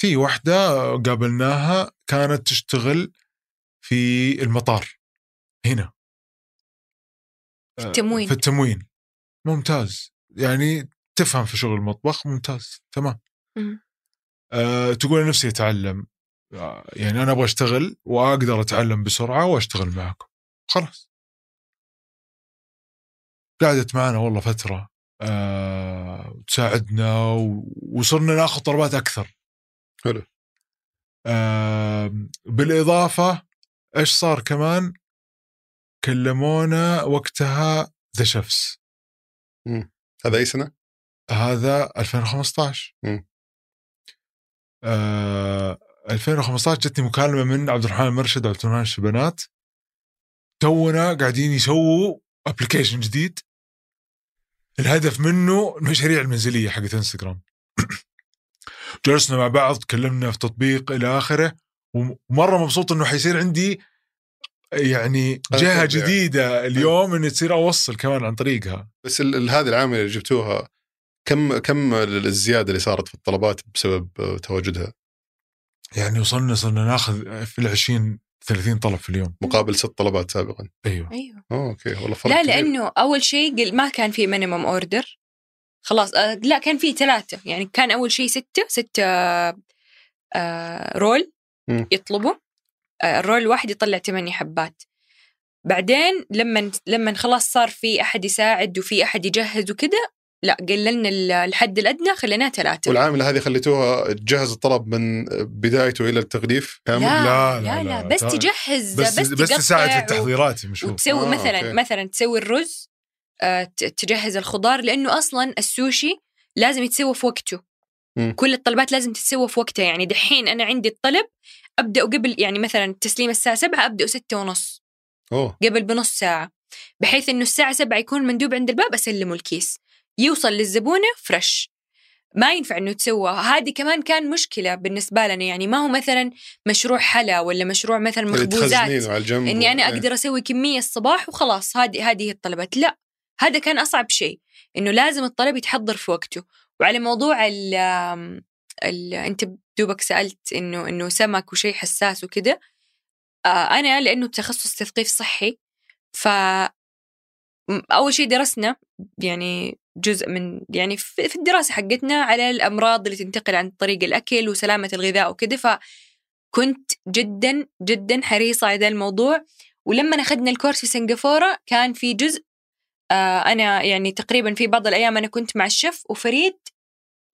في واحدة قابلناها كانت تشتغل في المطار هنا. في التموين. في التموين. ممتاز. يعني تفهم في شغل المطبخ ممتاز. تمام. مم. أه تقول نفسي أتعلم. آه، يعني أنا أبغى أشتغل وأقدر أتعلم بسرعة وأشتغل معكم خلاص. قعدت معنا والله فترة. أه تساعدنا وصرنا ناخذ طلبات أكثر. حلو. أه بالإضافة إيش صار كمان؟ كلمونا وقتها The Chefz هذا أي سنة؟ هذا 2015 مم. آه 2015 جتني مكالمة من عبد الرحمن المرشد وعبد الرحمن الشبنات. تونا قاعدين يسووا application جديد. الهدف منه المشاريع المنزلية حقت انستغرام جلسنا مع بعض تكلمنا في تطبيق إلى آخره ومره مبسوط إنه حيصير عندي يعني جهة تبديع. جديدة اليوم إني تصير أوصل كمان عن طريقها. بس هذه العاملة اللي جبتوها كم كم الزيادة اللي صارت في الطلبات بسبب تواجدها؟ يعني وصلنا صرنا ناخذ في ال 20 30 طلب في اليوم. مقابل ست طلبات سابقا. أيوه. أيوه. أوكي والله فرق لا كبير. لأنه أول شيء ما كان في minimum order خلاص آه لا كان في ثلاثة يعني كان أول شيء ستة ستة آه roll. يطلبوا آه ال roll الواحد يطلع ثمانية حبات بعدين لما لما خلاص صار في أحد يساعد وفي أحد يجهز وكذا لا قللنا ال- الحد الأدنى خليناه ثلاثة والعامله هذه خليتوها تجهز الطلب من بدايته إلى التغليف كامل لا لا، لا لا، لا, لا، بس. تجهز بس بس, بس تساعد في التحضيرات مشوف وتسوي آه، مثلا أوكي. مثلا تسوي الرز تجهز الخضار لأنه أصلا السوشي لازم يتسوى في وقته. مم. كل الطلبات لازم تتسوى في وقتها. يعني دحين أنا عندي الطلب أبدأ قبل يعني مثلا تسليم الساعة 7 أبدأ 6 ونص. أوه. قبل بنص ساعة. بحيث إنه الساعة 7 يكون مندوب عند الباب أسلمه الكيس. يوصل للزبونة فريش ما ينفع إنه تسوى. هذه كمان كان مشكلة بالنسبة لنا. يعني ما هو مثلا مشروع حلا ولا مشروع مثلا مخبوزات. إني أنا إيه. أقدر أسوي كمية الصباح وخلاص. هذه هذه الطلبات. لا. هذا كان أصعب شيء إنه لازم الطلب يتحضر في وقته. وعلى موضوع ال ال أنت دوبك سألت إنه إنه سمك وشيء حساس وكذا آه أنا لأنه تخصص تثقيف صحي ف أول شيء درسنا يعني جزء من يعني في الدراسة حقتنا على الأمراض اللي تنتقل عن طريق الأكل وسلامة الغذاء وكذا فكنت جدا جدا حريصة على ذا الموضوع. ولما أخذنا الكورس في سنغافورة كان في جزء أنا يعني تقريبا في بعض الأيام أنا كنت مع الشيف وفريد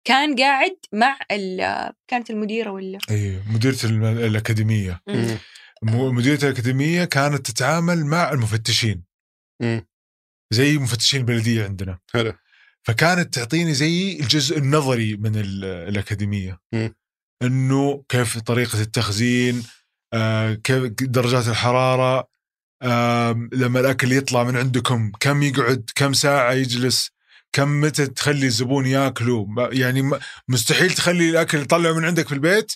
كان قاعد مع ال- كانت المديرة ولا أيوه مديرة الأكاديمية مم. مديرة الأكاديمية كانت تتعامل مع المفتشين مم. زي مفتشين البلديه عندنا حلو فكانت تعطيني زي الجزء النظري من ال- الأكاديمية مم. إنه كيف طريقة التخزين آه كيف درجات الحرارة آه لما الأكل يطلع من عندكم كم يقعد كم ساعة يجلس كم متى تخلي الزبون ياكله يعني مستحيل تخلي الأكل يطلعه من عندك في البيت.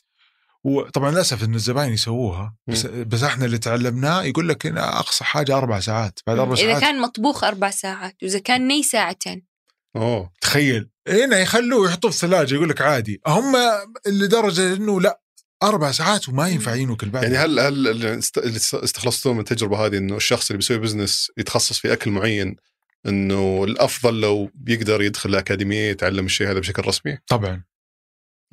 وطبعا للأسف إن الزباين يسووها بس, بس إحنا اللي تعلمناه يقول لك إن أقصى حاجة أربع ساعات بعد أربع إذا ساعات. كان مطبوخ أربع ساعات وإذا كان ني ساعتين. أوه تخيل. هنا يخلوه يحطوه في الثلاجة يقول لك عادي. هم لدرجة إنه لا أربع ساعات وما ينفع ينوكل بعد يعني هل هل اللي است- اللي استخلصتوه من التجربه هذه إنه الشخص اللي بيسوي business يتخصص في أكل معين إنه الأفضل لو بيقدر يدخل الأكاديمية يتعلم الشيء هذا بشكل رسمي طبعا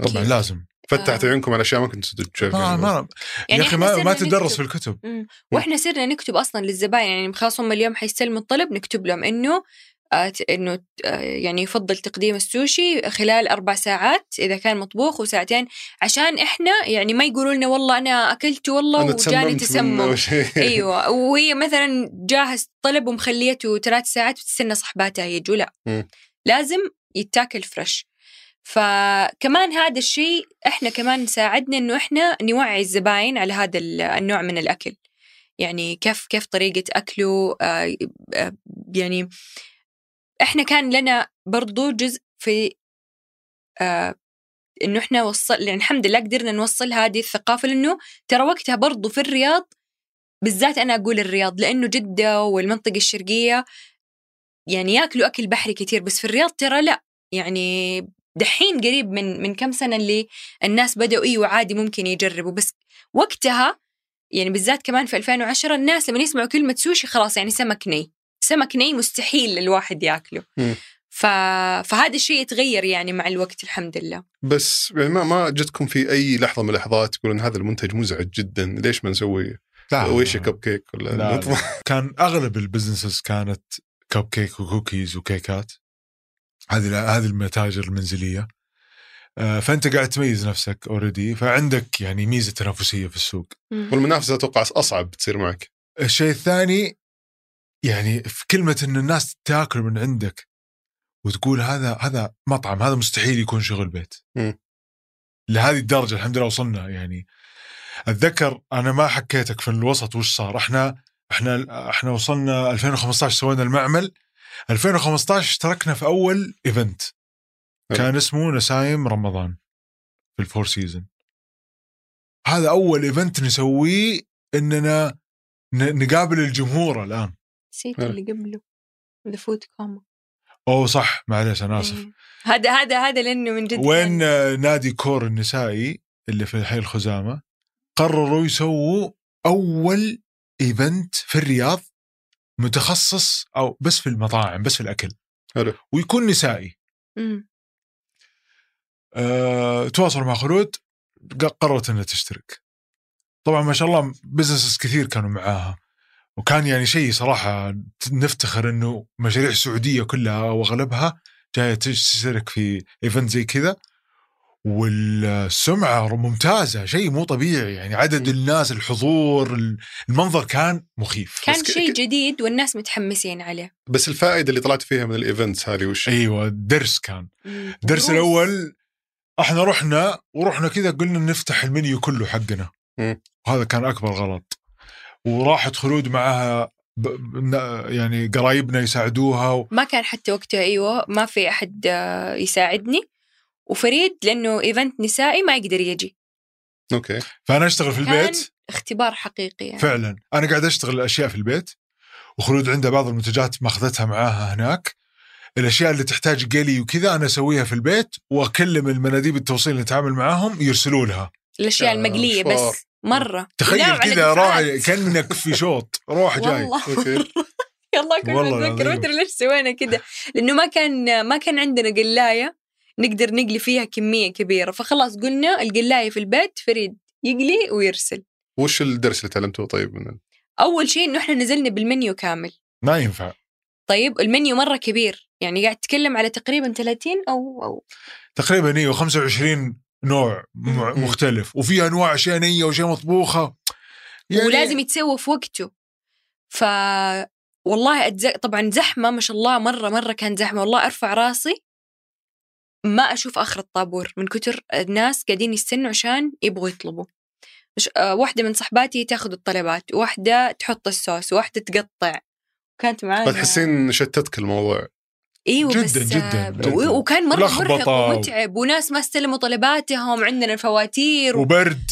طبعا. لازم فتحت آه. عيونكم على أشياء ما كنتوا تشوفوا ما ما يعني يا أخي ما, ما تدرس نكتب. في الكتب مم. وإحنا صرنا نكتب أصلا للزباين يعني خلاص هم اليوم حيستلموا الطلب نكتب لهم إنه آه إنه آه يعني يفضل تقديم السوشي خلال أربع ساعات إذا كان مطبوخ وساعتين عشان إحنا يعني ما يقولوا لنا والله أنا أكلت والله أنا وجاني تسمم. أيوه وهي مثلا جاهز طلب ومخليته ثلاث ساعات وتستنى صحباتها يجوا لا. لازم يتاكل فريش فكمان هذا الشيء إحنا كمان ساعدنا إنه إحنا نوعي الزباين على هذا ال- النوع من الأكل. يعني كيف كيف طريقة أكله آه، آه، يعني إحنا كان لنا برضو جزء في آه، إنه إحنا وصل يعني الحمد لله قدرنا نوصل هذه الثقافة لأنه ترى وقتها برضو في الرياض بالذات أنا أقول الرياض لأنه جدة والمنطقة الشرقية يعني ياكلوا أكل بحري كتير بس في الرياض ترى لا يعني دحين قريب من من كم سنة اللي الناس بدأوا إيوه عادي ممكن يجربوا بس وقتها يعني بالذات كمان في 2010 الناس لما يسمعوا كلمة سوشي خلاص يعني سمك ني. سمك ني مستحيل الواحد ياكله. مم. ف... فهذا الشيء يتغير يعني مع الوقت الحمد لله. بس يعني ما ما جتكم في أي لحظة من اللحظات تقولون هذا المنتج مزعج جدا ليش ما نسوي لا. ويش كب كيك ولا لا، نطبخ؟ كان أغلب ال businesses كانت cupcake و cookies وكيكات هذه هذه المتاجر المنزلية. آه، فأنت قاعد تميز نفسك اوريدي فعندك يعني ميزة تنافسية في السوق. والمنافسة أتوقع أصعب تصير معك. الشيء الثاني يعني في كلمة إن الناس تاكل من عندك وتقول هذا هذا مطعم هذا مستحيل يكون شغل بيت. مم. لهذه الدرجة الحمد لله وصلنا. يعني أتذكر أنا ما حكيتك في الوسط وش صار. إحنا إحنا إحنا وصلنا 2015 سوينا المعمل. 2015 اشتركنا في أول event. كان اسمه نسايم رمضان في ال Four Seasons هذا أول event نسويه إننا نقابل الجمهور الآن. نسيت. اللي قبله ذا Food Coma أوه صح معليش أنا آسف إيه. هذا هذا هذا لأنه من جد وين نادي كور النسائي اللي في حي الخزامة قرروا يسووا أول event في الرياض متخصص أو بس في المطاعم بس في الأكل حلو. ويكون نسائي مم. أه، تواصلوا مع خلود قررت إنها تشترك طبعا ما شاء الله businesses كثير كانوا معاها وكان يعني شيء صراحة نفتخر إنه مشاريع السعودية كلها وأغلبها جاية تشترك في event زي كذا والسمعة ممتازة شيء مو طبيعي يعني عدد الناس الحضور المنظر كان مخيف كان شيء ك- جديد والناس متحمسين عليه بس الفائدة اللي طلعت فيها من ال events هذه وش؟ أيوه درس كان. الدرس. الأول إحنا رحنا ورحنا كذا قلنا نفتح المنيو كله حقنا مم. وهذا كان أكبر غلط وراحت خلود معها ب... ب... يعني قرايبنا يساعدوها و... ما كان حتى وقتها أيوه ما في أحد آه، يساعدني. وفريد لأنه event نسائي ما يقدر يجي. أوكي. فأنا أشتغل في كان البيت اختبار حقيقي يعني. فعلا. أنا قاعد أشتغل الأشياء في البيت. وخلود عندها بعض المنتجات ماخذتها معاها هناك. الأشياء اللي تحتاج قلي وكذا أنا أسويها في البيت وأكلم المناديب التوصيل اللي نتعامل معاهم يرسلوا لها. الأشياء يا المقلية. بس. مرة. تخيل على كذا دفعات. كأنك في شوط. روح جاي. والله أوكي. يلا كل والله ما اتذكر. ما ادري ليش سوينا كذا لأنه ما كان ما كان عندنا قلاية نقدر نقلي فيها كمية كبيرة. فخلاص قلنا القلاية في البيت فريد يقلي ويرسل. وش الدرس اللي تعلمته طيب؟ من أول شيء إنه إحنا نزلنا بالمنيو كامل. ما ينفع. طيب المنيو مرة كبير. يعني قاعد تتكلم على تقريبا 30 أو أو. تقريبا إيوه 25 نوع. مختلف. وفي أنواع اشياء نيه واشياء مطبوخة. يعني ولازم يتسوى في وقته. ف والله أتز... طبعا زحمة ما شاء الله مرة مرة كان زحمة. والله أرفع راسي ما أشوف آخر الطابور. من كتر الناس قاعدين يستنوا عشان يبغوا يطلبوا. مش... آه واحدة من صحباتي تاخذ الطلبات واحدة تحط الصوص واحدة تقطع. كانت معانا تحسين شتتك الموضوع. أيوه جداً- بس جداً- آه، جداً. و- وكان مرة لخبطة مرهق ومتعب وناس ما استلموا طلباتهم عندنا الفواتير. وبرد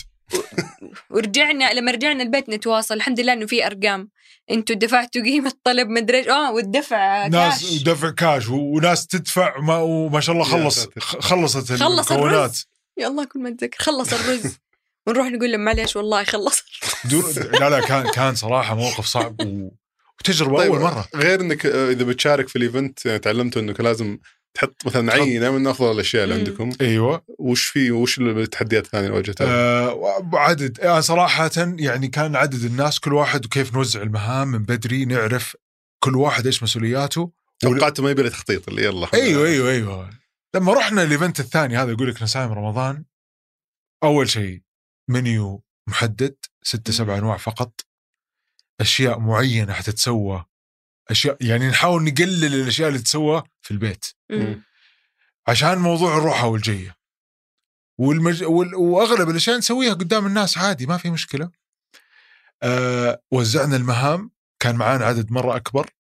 ورجعنا لما رجعنا البيت نتواصل الحمد لله إنه في أرقام إنتوا دفعتوا قيمة طلب مدري. آه والدفع ناس كاش دفع كاش وناس تدفع وما, وما شاء الله خلص خلصت خلص الرز. يا الله كل ما أتذكر خلص الرز ونروح نقول لهم معليش والله خلص لا لا كان كان صراحة موقف صعب و... وتجربة طيب أول مرة. غير إنك آه، إذا بتشارك في ال event يعني تعلمته إنك لازم تحط مثلا عينة من أفضل الأشياء اللي. عندكم. أيوه. وش في وش التحديات الثانية اللي واجهتها؟ آه عدد. آه صراحة يعني كان عدد الناس كل واحد وكيف نوزع المهام من بدري نعرف كل واحد إيش مسؤولياته. توقعت ما يبي له تخطيط اللي يلا. أيوه أيوه أيوه. لما رحنا الايفنت الثاني هذا يقول لك نسايم رمضان أول شيء منيو محدد ستة سبع أنواع فقط. أشياء معينة حتتسوى. أشياء يعني نحاول نقلل الأشياء اللي تتسوى في البيت. مم. عشان موضوع الروحة والجيه والمج... وال... وأغلب الأشياء نسويها قدام الناس عادي ما في مشكلة. أه وزعنا المهام. كان معانا عدد مرة أكبر.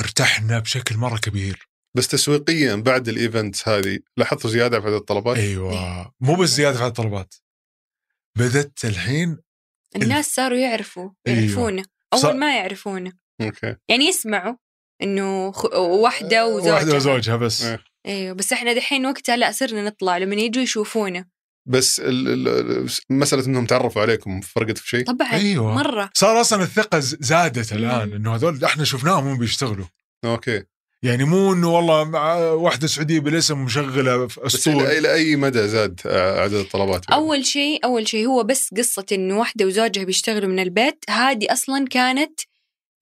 ارتحنا بشكل مرة كبير. بس تسويقيا بعد ال event هذه لاحظتوا زيادة في عدد الطلبات؟ أيوه. مو بس زيادة في الطلبات. بدت الحين الناس صاروا يعرفوا أيوة. يعرفونا ص- اول ما يعرفونا okay. يعني يسمعوا إنه خ... واحدة وزوجها. واحدة وزوجها بس. إيه. أيوه بس إحنا دحين وقتها لا صرنا نطلع لما يجوا يشوفونا. بس ال- ال- مسألة إنهم تعرفوا عليكم فرقت في شيء؟ طبعا أيوة. مرة. صار أصلا الثقة ز- زادت الآن. إنه هذول إحنا شفناهم هم بيشتغلوا. أوكي. يعني مو إنه والله مع واحدة سعودية بالاسم مشغلة في بس أسطول إلى إلى أي مدى زاد عدد الطلبات يعني؟ أول شيء أول شيء هو بس قصة إنه واحدة وزوجها بيشتغلوا من البيت هذه أصلا كانت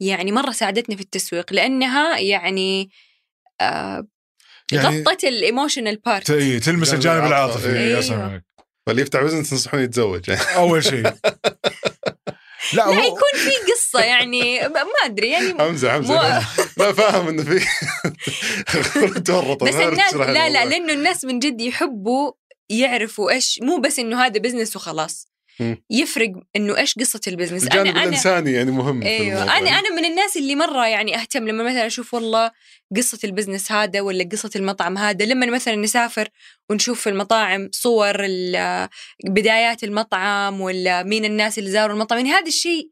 يعني مرة ساعدتنا في التسويق لأنها يعني آه يعني غطت ال emotional part تلمس الجانب الجانب العاطفي. أصلاً. فاللي يفتح business تنصحون يتزوج يعني أول شيء لا لا هو يكون في قصة يعني ما أدري يعني حمزة مو- لا فاهم إنه في بس ما الناس لا لا. لأنه الناس من جد يحبوا يعرفوا إيش مو بس إنه هذا business وخلاص. يفرق إنه إيش قصة ال business الجانب أنا أنا الإنساني يعني مهم إيوه. أنا أنا من الناس اللي مرة يعني أهتم لما مثلا أشوف والله قصة البزنس هذا ولا قصة المطعم هذا لما مثلا نسافر ونشوف في المطاعم صور ال- بدايات المطعم ولا مين الناس اللي زاروا المطعم يعني هذا الشيء.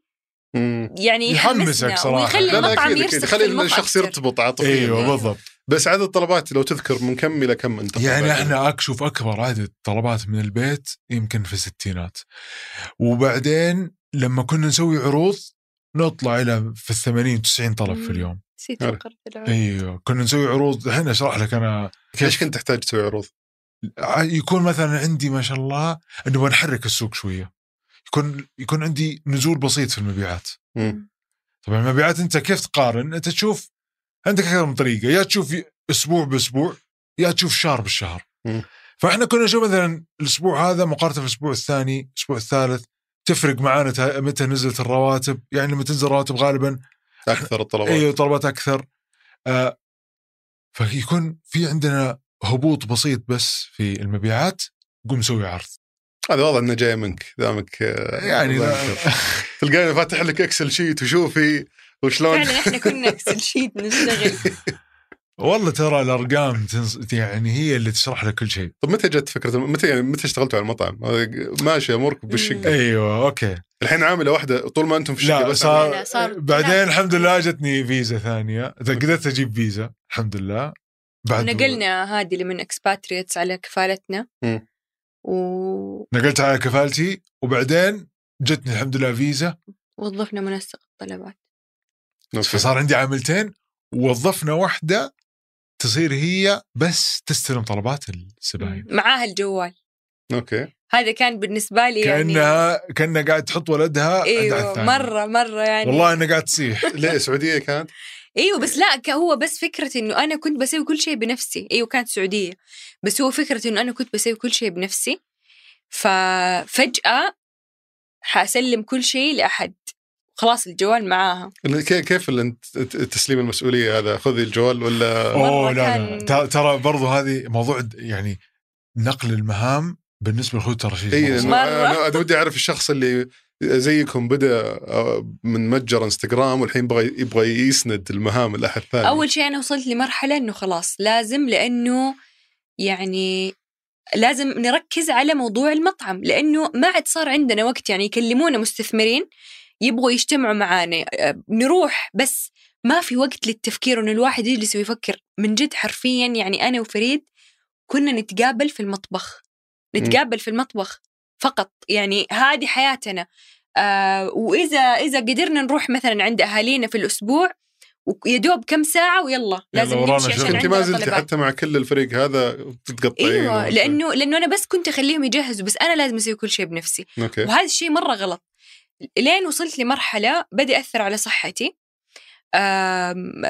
يعني يحمسك صراحة. ويخلي لا لا المطعم أكيد يرسخ يخلي الشخص. يرتبط عاطفيا إيوه أيوة. بالضبط بس عدد الطلبات لو تذكر من كم إلى كم أنت يعني إحنا أشوف أكبر عدد طلبات من البيت يمكن في الستينات. وبعدين لما كنا نسوي عروض نطلع إلى في الثمانين 90 طلب في. اليوم. نسيت. إيوه. كنا نسوي عروض. الحين أشرح لك أنا ليش كنت تحتاج تسوي عروض؟ يكون مثلا عندي ما شاء الله إنه بنحرك السوق شوية. يكون يكون عندي نزول بسيط في المبيعات. مم. طبعا المبيعات أنت كيف تقارن؟ أنت تشوف عندك أكثر من طريقة. يا تشوف أسبوع بأسبوع يا تشوف شهر بالشهر. فإحنا كنا نشوف مثلا الأسبوع هذا مقارنة في الأسبوع الثاني الأسبوع الثالث تفرق معانا متى نزلت الرواتب. يعني لما تنزل الرواتب غالبا أكثر الطلبات. أيوه طلبات أكثر. آه فيكون في عندنا هبوط بسيط بس في المبيعات قوم سوي عرض. هذا واضح إنه جاي منك دامك آه، يعني تلقاني فاتح لك Excel sheet وشوفي. وشلون؟ فعلا إحنا كنا Excel sheet نشتغل والله ترى الأرقام تنص... يعني هي اللي تشرح لك كل شيء. طب متى جت فكرة متى يعني متى اشتغلتوا على المطعم؟ ماشي أمورك بالشقة. أيوه okay. الحين عاملة واحدة طول ما أنتم في الشقة لا بس صار, لا، لا، صار بعدين ثلاثة. الحمد لله جتني فيزا ثانية. قدرت أجيب فيزا الحمد لله. بعد نقلنا هذه اللي من expatriates على كفالتنا. و... نقلت على كفالتي وبعدين جتني الحمد لله فيزا. وظفنا منسق الطلبات. okay. فصار عندي عاملتين ووظفنا واحدة تصير هي بس تستلم طلبات الزباين معاها الجوال. okay. هذا كان بالنسبة لي يعني كأنها كأنها قاعد تحط ولدها إيوه. مرة مرة يعني. والله انها قاعد تصيح ليه؟ سعودية كانت؟ إيوه بس لا هو بس فكرة إنه أنا كنت بسوي كل شيء بنفسي. إيوه كانت سعودية. بس هو فكرة إنه أنا كنت بسوي كل شيء بنفسي. ففجأة حأسلم كل شيء لأحد. خلاص الجوال معاها. كي- كيف تسليم المسؤولية هذا؟ خذي الجوال ولا؟ أوه لا لا كان- ترى- ترى برضو هذه موضوع يعني نقل المهام بالنسبة للخوت ترى شيء اي. أنا ودي أعرف الشخص اللي زيكم بدأ آه، من متجر إنستغرام والحين يبغى يبغى يسند المهام لاحد ثاني أول شيء أنا وصلت لمرحلة إنه خلاص لازم لأنه يعني لازم نركز على موضوع المطعم لأنه ما عاد صار عندنا وقت يعني يكلمونا مستثمرين يبغوا يجتمعوا معانا أه، نروح بس ما في وقت للتفكير انه الواحد يجلس ويفكر. من جد حرفيا يعني أنا وفريد كنا نتقابل في المطبخ. نتقابل في المطبخ فقط. يعني هذه حياتنا. آه وإذا إذا قدرنا نروح مثلا عند أهالينا في الأسبوع ويا دوب كم ساعة ويلا لازم نمشي. عشان أنت ما طلبات. حتى مع كل الفريق هذا تتقطعين أيوه لأنه لأنه أنا بس كنت أخليهم يجهزوا بس أنا لازم أسوي كل شيء بنفسي. أوكي. وهذا الشيء مرة غلط. لين وصلت لمرحلة بدأ يأثر على صحتي.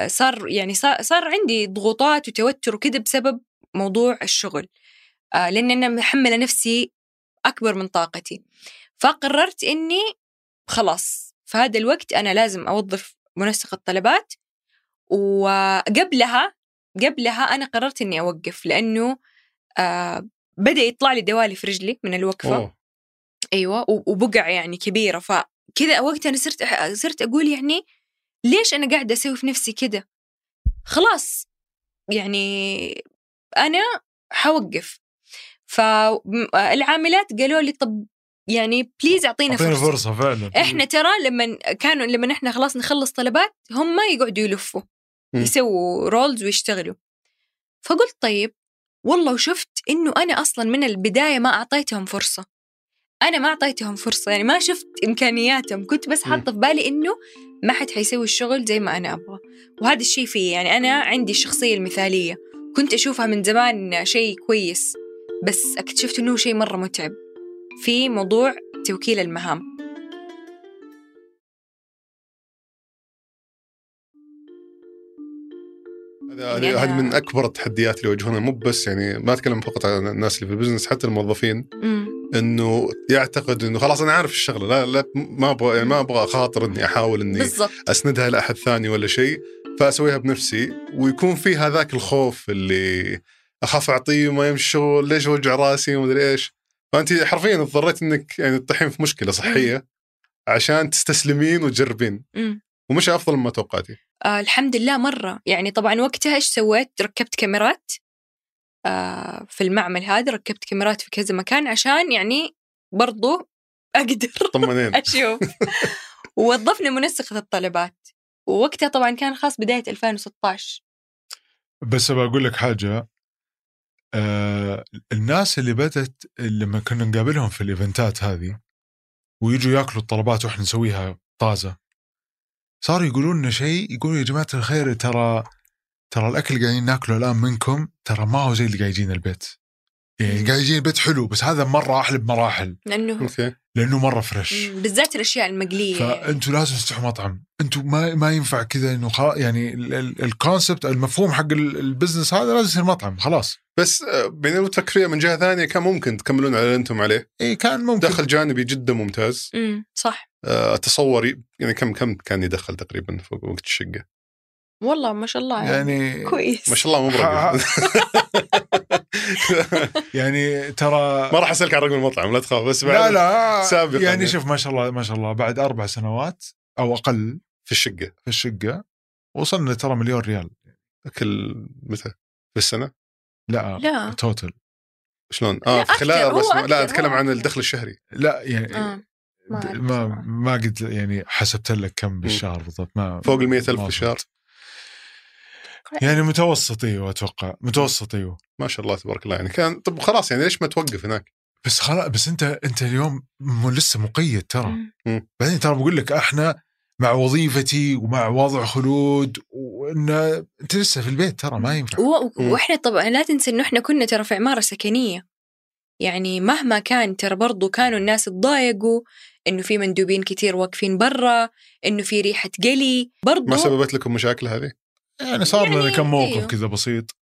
صار يعني صار, عندي ضغوطات وتوتر وكذا بسبب موضوع الشغل. آه، لأن أنا محملة نفسي أكبر من طاقتي. فقررت إني خلاص في هذا الوقت أنا لازم أوظف منسق الطلبات وقبلها قبلها أنا قررت إني أوقف لأنه آه بدأ يطلع لي دوالي في رجلي من الوقفة. أوه. أيوه وبقع يعني كبيرة. فكذا وقتها أنا صرت صرت أقول يعني ليش أنا قاعدة أسوي في نفسي كذا؟ خلاص يعني أنا حوقف. فالعاملات قالوا لي طب يعني بليز أعطينا أعطينا فرصة. فرصة فعلا. إحنا ترى لما كانوا لما إحنا خلاص نخلص طلبات هم يقعدوا يلفوا. يسووا رولز ويشتغلوا. فقلت طيب والله وشفت إنه أنا أصلا من البداية ما أعطيتهم فرصة. أنا ما أعطيتهم فرصة يعني ما شفت إمكانياتهم كنت بس حاطة في بالي إنه ما حد حيسوي الشغل زي ما أنا أبغى. وهذا الشيء فيه يعني أنا عندي الشخصية المثالية كنت أشوفها من زمان شيء كويس بس اكتشفت إنه شيء مرة متعب في موضوع توكيل المهام. هذا يعني هذه من أكبر التحديات اللي يواجهونها مو بس يعني ما أتكلم فقط عن الناس اللي في البزنس حتى الموظفين. مم. إنه يعتقد إنه خلاص أنا عارف الشغلة. لا لا ما أبغى يعني ما أبغى أخاطر إني أحاول إني بالضبط. أسندها لأحد ثاني ولا شيء فأسويها بنفسي ويكون في هذاك الخوف اللي أخاف أعطيه وما يمشي الشغل ليش أوجع رأسي ومدري إيش. فأنت حرفيا اضطريت إنك يعني تطيحين في مشكلة صحية عشان تستسلمين وتجربين. ومش أفضل مما توقعتي. آه الحمد لله مرة. يعني طبعا وقتها إيش سويت؟ ركبت كاميرات. في المعمل هذا ركبت كاميرات في كذا مكان عشان يعني برضو أقدر طمنين. أشوف. ووظفنا منسقة الطلبات. ووقتها طبعا كان خاص بداية 2016 بس بقول لك حاجة. آه الناس اللي بدت لما كنا نقابلهم في الإيفنتات هذه ويجوا يأكلوا الطلبات وإحنا نسويها طازة صاروا يقولون لنا شيء يقولوا يا جماعة الخير ترى ترى الأكل اللي قاعدين ناكله الآن منكم ترى ما هو زي اللي قاعد يجينا البيت. يعني قاعد يجينا البيت حلو بس هذا مرة أحلى بمراحل. لأنه okay. لأنه مرة fresh بالذات الأشياء المقلية. يعني. فأنتوا لازم تفتحوا مطعم. أنتوا ما ما ينفع كذا إنه خلاص يعني ال concept المفهوم حق ال- ال business هذا لازم يصير مطعم خلاص. بس آه، بين لو تفكر فيها من جهة ثانية كان ممكن تكملون على اللي أنتم عليه. اي كان ممكن. دخل جانبي جدا ممتاز. مم، صح. آه، أتصور يعني كم كم كان يدخل تقريبا في وقت الشقة؟ والله ما شاء الله يعني, يعني كويس ما شاء الله مو برقم يعني ترى ما راح أسألك عن رقم المطعم لا تخاف بس لا بعد لا سابقاً يعني يعني. شوف ما شاء الله ما شاء الله بعد أربع سنوات أو أقل في الشقة في الشقة وصلنا ترى مليون ريال كل متى؟ في السنة؟ لا لا توتل شلون؟ آه لا، في خلال أكثر، أربع سنوات لا أتكلم عن. الدخل الشهري لا يعني آه. ما ما. ما قد يعني حسبت لك كم بالشهر بالضبط ما فوق ال 100000 ما في الشهر. يعني متوسط إيوه أتوقع. متوسط إيوه. ما شاء الله تبارك الله يعني كان طب خلاص يعني ليش ما توقف هناك؟ بس خلاص بس انت أنت اليوم م- لسه مقيد ترى. بعدين ترى بقول لك إحنا مع وظيفتي ومع وضع خلود وإن أنت لسه في البيت ترى ما ينفع و-. وإحنا طبعا لا تنسى إنه إحنا كنا ترى في عمارة سكنية. يعني مهما كان ترى برضو كانوا الناس تضايقوا إنه في مندوبين كتير واقفين برا إنه في ريحة قلي. برضو ما سببت لكم مشاكل هذه؟ يعني صار لنا يعني كم موقف أيوه. كذا بسيط.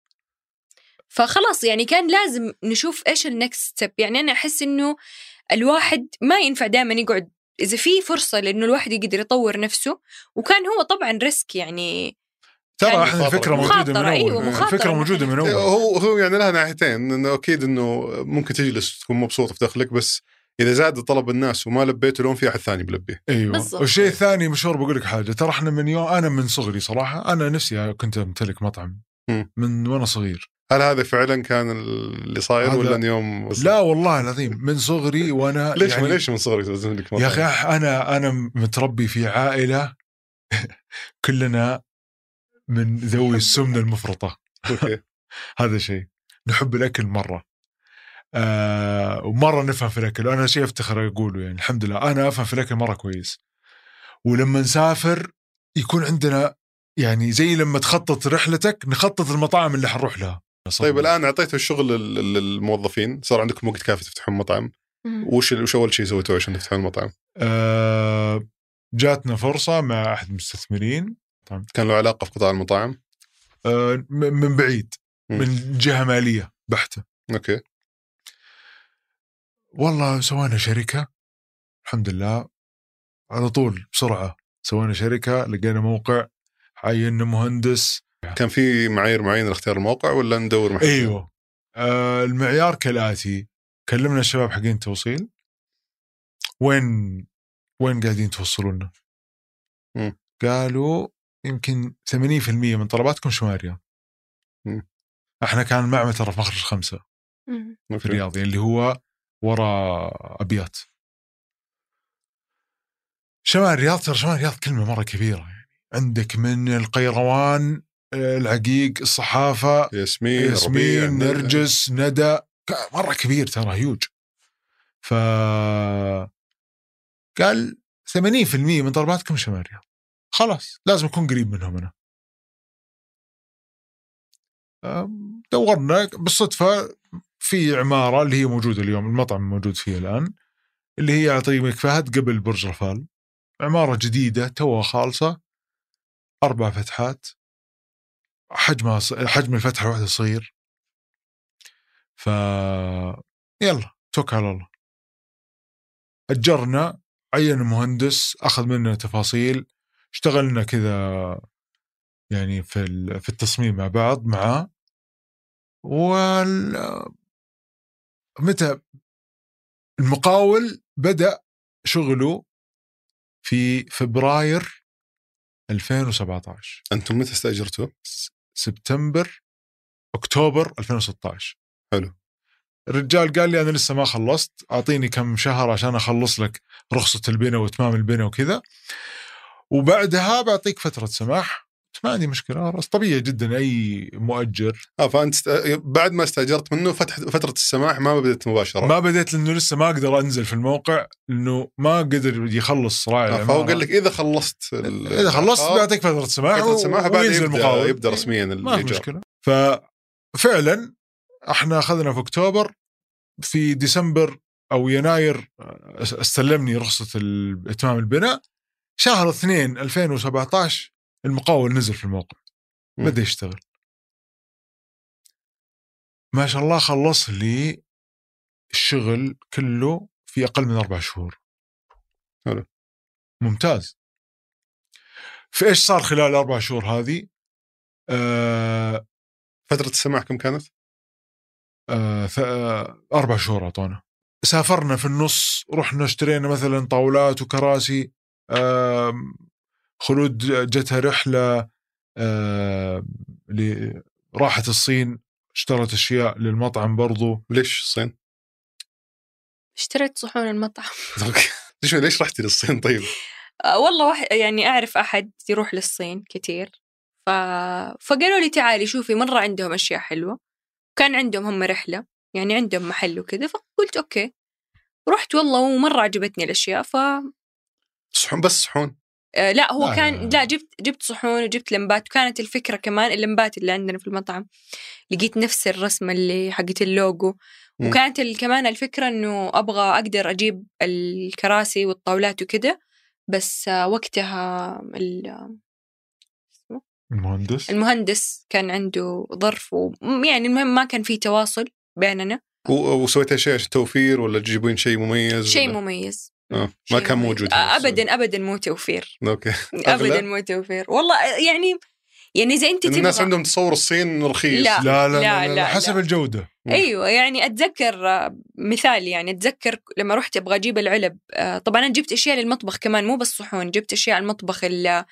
فخلاص يعني كان لازم نشوف إيش ال next step يعني أنا أحس إنه الواحد ما ينفع دائما يقعد إذا في فرصة لإنه الواحد يقدر يطور نفسه وكان هو طبعا ريسك يعني ترى يعني إحنا الفكرة مخاطرة. موجودة من أيوه، اول مخاطرة. الفكرة موجودة من اول هو هو يعني لها ناحيتين إنه أكيد إنه ممكن تجلس تكون مبسوط في دخلك بس إذا زاد طلب الناس وما لبيته لون في أحد ثاني بيلبيه أيوه. بالضبط. والشيء الثاني مشهور بقول لك حاجة ترى إحنا من يوم أنا من صغري صراحة أنا نفسي كنت أمتلك مطعم مم. من وأنا صغير. هل هذا فعلا كان اللي صاير هذا- ولا يوم لا والله العظيم من صغري وأنا ليش يعني ليش من صغرك لازم لك يا مطعم؟ أخي أح- أنا أنا متربي في عائلة كلنا من ذوي السمنة المفرطة. أوكي. هذا شيء. نحب الأكل مرة. آه ومرة نفهم في الأكل. أنا شيء أفتخر أقوله يعني الحمد لله. أنا أفهم في الأكل مرة كويس. ولما نسافر يكون عندنا يعني زي لما تخطط رحلتك نخطط المطاعم اللي حنروح لها. طيب الآن اعطيتوا الشغل لل- للموظفين. صار عندكم وقت كافي تفتحون مطعم. وش وش أول شيء سويتوه عشان تفتحون المطعم؟ آه جاتنا فرصة مع أحد المستثمرين. كان له علاقة في قطاع المطاعم؟ آه من بعيد. مم. من جهة مالية بحتة. أوكي. والله سوينا شركة الحمد لله على طول بسرعة سوينا شركة لقينا موقع عينا مهندس كان في معايير معينة لاختيار الموقع ولا ندور محل؟ أيوه آه المعيار كالآتي كلمنا الشباب حقين التوصيل وين وين قاعدين توصلونا؟ قالوا يمكن 80% من طلباتكم شمال الرياض مم. إحنا كان المعمل ترى في مخرج خمسه مم. في. الرياض يعني اللي هو وراء أبيات. شمال الرياض ترى شمال الرياض كلمة مرة كبيرة يعني. عندك من القيروان العقيق الصحافة ياسمين ياسمين نرجس ندى مرة كبير ترى هيوج ف قال 80% من طلباتكم شمال الرياض. خلاص لازم أكون قريب منهم أنا. دورنا بالصدفة في عمارة اللي هي موجودة اليوم المطعم موجود فيها الآن اللي هي على طريق الملك فهد قبل برج رفال عمارة جديدة توها خالصة أربع فتحات حجمها ص- حجم الفتحة الواحده صغير. ف يلا توكل على الله. أجرنا عين مهندس أخذ منا تفاصيل اشتغلنا كذا يعني في في التصميم مع بعض معاه. وال متى المقاول بدأ شغله في فبراير 2017 أنتم متى استاجرتوا؟ سبتمبر أكتوبر 2016 حلو. الرجال قال لي أنا لسه ما خلصت أعطيني كم شهر عشان أخلص لك رخصة البناء وإتمام البناء وكذا وبعدها بعطيك فترة سماح ما عندي مشكلة خلاص طبيعي جدا أي مؤجر. آه فأنت است... بعد ما استأجرت منه فتح فترة السماح ما بدأت مباشرة. ما بديت لأنه لسه ما أقدر أنزل في الموقع لأنه ما قدر يخلص راعي آه. فهو قال لك إذا خلصت ال- إذا خلصت آه، بيعطيك فترة سماح فترة السماح بعد وينزل يبدأ يبدأ رسميا ما في مشكلة. ففعلا إحنا أخذنا في أكتوبر في ديسمبر أو يناير آه، استلمني رخصة إتمام البناء. شهر 2 2017 المقاول نزل في الموقع. بدا يشتغل ما شاء الله خلص لي الشغل كله في أقل من أربع شهور حلو. ممتاز في إيش صار خلال الأربع شهور هذه؟ آه فترة السماح كم كانت؟ آه آه أربع شهور أعطونا سافرنا في النص رحنا اشترينا مثلا طاولات وكراسي آه خلود جتها رحلة آه راحت الصين اشترت أشياء للمطعم برضو. ليش الصين؟ اشتريت صحون المطعم. okay. ليش ليش رحتي للصين طيب؟ آه، والله واحد يعني أعرف أحد يروح للصين كتير. ف... فقالوا لي تعالي شوفي مرة عندهم أشياء حلوة. كان عندهم هم رحلة يعني عندهم محل وكذا فقلت okay. رحت والله ومرة عجبتني الأشياء ف صحون بس صحون. آه، لا هو لا، كان لا، لا. لا جبت جبت صحون وجبت لمبات وكانت الفكرة كمان اللمبات اللي عندنا في المطعم لقيت نفس الرسمة اللي حقت اللوجو. وكانت كمان الفكرة إنه أبغى أقدر أجيب الكراسي والطاولات وكده بس آه، وقتها ال- المهندس المهندس كان عنده ظرف و... يعني المهم ما كان في تواصل بيننا و- وسويتي شيء عشان توفير ولا تجيبين شيء مميز؟ شيء؟ مميز. ما شيء كان مميز. موجود آه، ابدا ابدا مو توفير. أوكي. ابدا مو توفير. والله يعني يعني إذا أنت إن الناس تبغى عندهم تصور الصين رخيص. لا. لا لا, لا, لا، لا, لا، حسب لا. الجودة. أيوه يعني أتذكر آه، مثال يعني أتذكر لما رحت أبغى أجيب العلب. آه، طبعا أنا جبت أشياء للمطبخ كمان مو بس صحون. جبت أشياء المطبخ ال-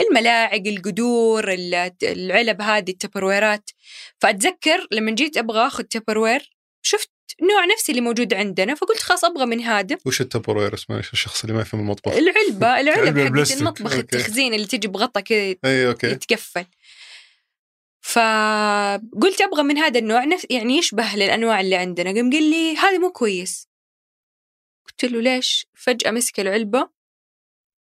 الملاعق القدور ال- العلب هذه التبرويرات فأتذكر لما جيت أبغى أخذ تبروير شفت نوع نفسي اللي موجود عندنا فقلت خلاص أبغى من هذا. وش التبروير اسمه الشخص اللي ما يفهم المطبخ؟ العلبة العلب العلبة حقت. المطبخ okay. التخزين اللي تجي بغطا كذا يتقفل. فقلت أبغى من هذا النوع نفس يعني يشبه للأنواع اللي عندنا. قام قال لي هذا مو كويس. قلت له ليش؟ فجأة مسك العلبة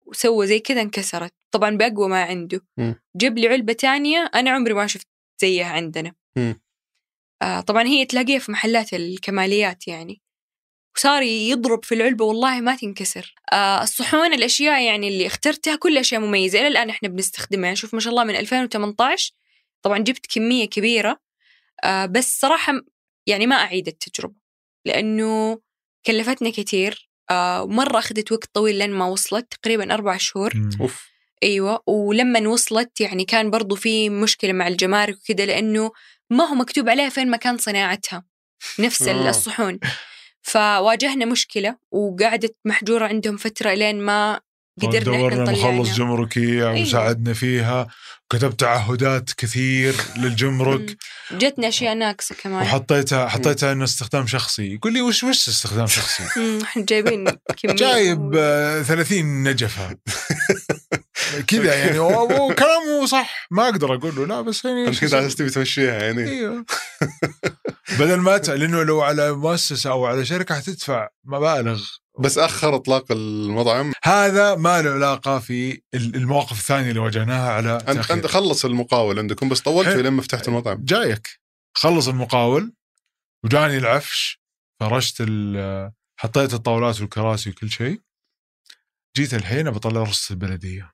وسوى زي كذا انكسرت. طبعا بأقوى ما عنده. مم. جاب لي علبة تانية أنا عمري ما شفت زيها عندنا. مم. آه طبعا هي تلاقيها في محلات الكماليات يعني. وصار يضرب في العلبة والله ما تنكسر. آه الصحون الأشياء يعني اللي اخترتها كل أشياء مميزة. إلى الآن إحنا بنستخدمها. شوف ما شاء الله من 2018 طبعا جبت كمية كبيرة. آه بس صراحة يعني ما أعيد التجربة لأنه كلفتنا كثير آه مرة أخذت وقت طويل لين ما وصلت تقريبا أربع شهور. أوف. أيوه ولما وصلت يعني كان برضو في مشكلة مع الجمارك وكذا لأنه ما هو مكتوب عليها فين مكان صناعتها. نفس. الصحون. فواجهنا مشكلة وقعدت محجورة عندهم فترة لين ما قدرنا دورنا مخلص نطلعها. جمركي أيوة. وساعدنا فيها. كتبت تعهدات كثير للجمرك. جتنا أشياء ناقصة كمان. وحطيتها حطيتها إنه استخدام شخصي. يقول لي وش وش استخدام شخصي؟ إحنا جايبين كمية جايب آه، 30 نجفة. كذا يعني. وكلامه صح. ما أقدر أقول له. لا بس يعني انت كنت على تبي تمشيها يعني. إيوه. بدل ما. لأنه لو على مؤسسة أو على شركة حتدفع. مبالغ بس أخر إطلاق المطعم هذا ما له علاقة في ال- المواقف الثانية اللي واجهناها على انت. أنت خلص المقاول عندكم بس طولت حلو. لما فتحت المطعم. جايك. خلص المقاول وجاني العفش فرشت ال- حطيت الطاولات والكراسي وكل شيء. جيت الحين بطلع رصة البلدية.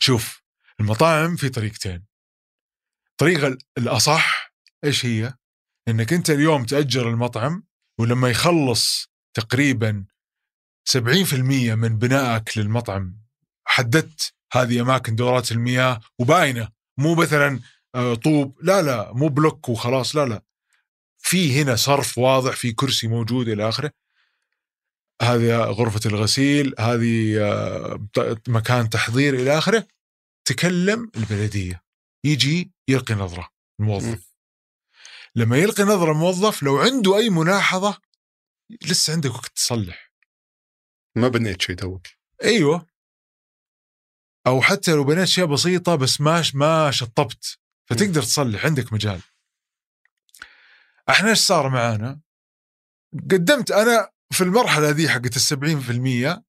شوف المطاعم في طريقتين. الطريقة ال- الأصح إيش هي؟ إنك أنت اليوم تأجر المطعم ولما يخلص تقريبا 70% من بنائك للمطعم حددت هذه أماكن دورات المياه وباينة. مو مثلا آه، طوب لا لا مو بلوك وخلاص لا لا. في هنا صرف واضح في كرسي موجود إلى آخره. هذه غرفة الغسيل هذه آه، مكان تحضير إلى آخره تكلم البلدية. يجي يلقي نظرة م. الموظف لما يلقي نظرة الموظف لو عنده أي ملاحظة لسه عندك وقت تصلح. ما بنيت شيء توك. أيوه. أو حتى لو بنيت أشياء بسيطة بس ما ما شطبت فتقدر تصلح عندك مجال. أحنا إيش صار معانا؟ قدمت أنا في المرحلة ذي حقت السبعين في المية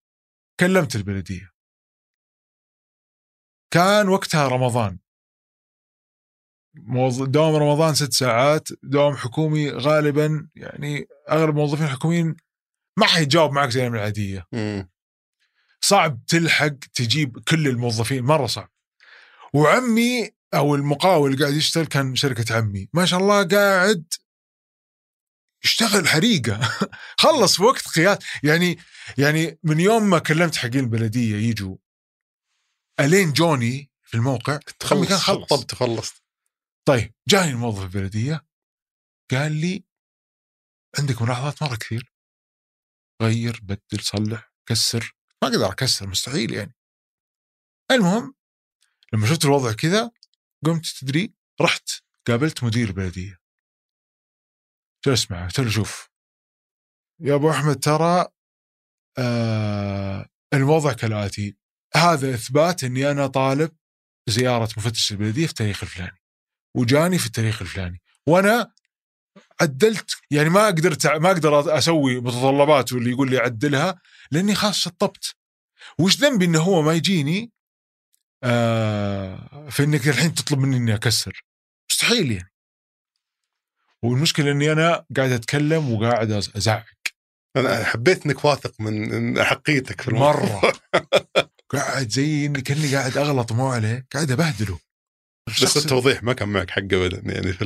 كلمت البلدية. كان وقتها رمضان. دوام رمضان ست ساعات دوام حكومي غالبا يعني أغلب الموظفين الحكوميين ما حيجاوب معك زي العادية. مم. صعب تلحق تجيب كل الموظفين مرة صعب. وعمي أو المقاول قاعد يشتغل كان شركة عمي. ما شاء الله قاعد يشتغل حريقة. خلص في وقت قياس يعني يعني من يوم ما كلمت حقين البلدية يجوا ألين جوني في الموقع. تخلص كان خلص. طب تخلصت. طيب جاني الموظف البلدية قال لي عندك ملاحظات؟ مرة كثير. غير بدل صلح كسر. ما أقدر أكسر مستحيل يعني. المهم لما شفت الوضع كذا قمت تدري رحت قابلت مدير البلدية. جلست معه قلت له شوف. يا أبو أحمد ترى آه الوضع كالآتي. هذا إثبات إني أنا طالب زيارة مفتش البلدية في التاريخ الفلاني وجاني في التاريخ الفلاني وأنا عدلت يعني ما قدرت ما أقدر أسوي متطلباته اللي يقول لي عدلها لأني خلاص شطبت. وش ذنبي إنه هو ما يجيني؟ آه في إنك الحين تطلب مني إني أكسر؟ مستحيل يعني. والمشكلة إني أنا قاعد أتكلم وقاعد أزعق. أنا حبيت إنك واثق من حقيتك في الموضوع. مرة. قاعد زي إني كأني قاعد أغلط مو عليه قاعد أبهدله. بس التوضيح ما كان معك حق ابدا يعني في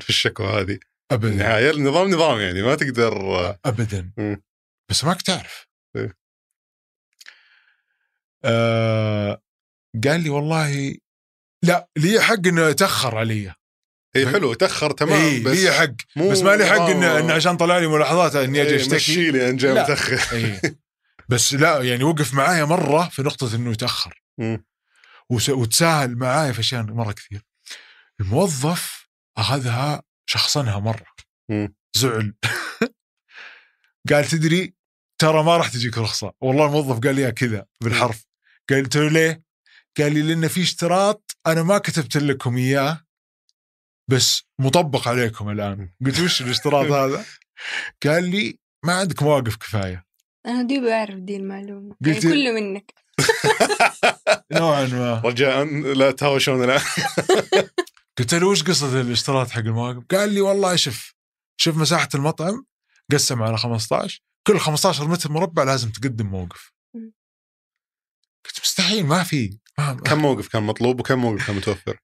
في الشكوى هذه. ابدا. النهايه النظام نظام يعني ما تقدر. ابدا. مم. بس ما كنت تعرف إيه. آه قال لي والله لا لي حق إنه يتاخر علي. هي حلو تأخر تمام إيه بس لي حق. مو بس ما لي حق انه نظام- إنه عشان طلع لي ملاحظات إني أجي إيه، اشتكي مشي لي إن جاي. متأخر. إيه. بس لا يعني وقف معايا مرة في نقطة إنه يتأخر. وتساهل معايا في أشياء مرة كثير. الموظف أخذها شخصنها مرة. مم. زعل. قال تدري ترى ما راح تجيك رخصة. والله الموظف قال لي كذا بالحرف. قلت له ليه؟ قال لي لأن في اشتراط أنا ما كتبت لكم إياه. بس مطبق عليكم الآن. قلت وش الاشتراط هذا؟ قال لي ما عندك مواقف كفاية. أنا دي بعرف دي المعلومة. قلت- يعني كله منك. نوعا ما. رجاء لا تهاوشون الآن. قلت له وش قصة الاشتراط حق المواقف؟ قال لي والله شوف شوف مساحة المطعم قسم على 15 كل 15 متر مربع لازم تقدم موقف. قلت مستحيل ما في. كم موقف كان مطلوب وكم موقف كان متوفر؟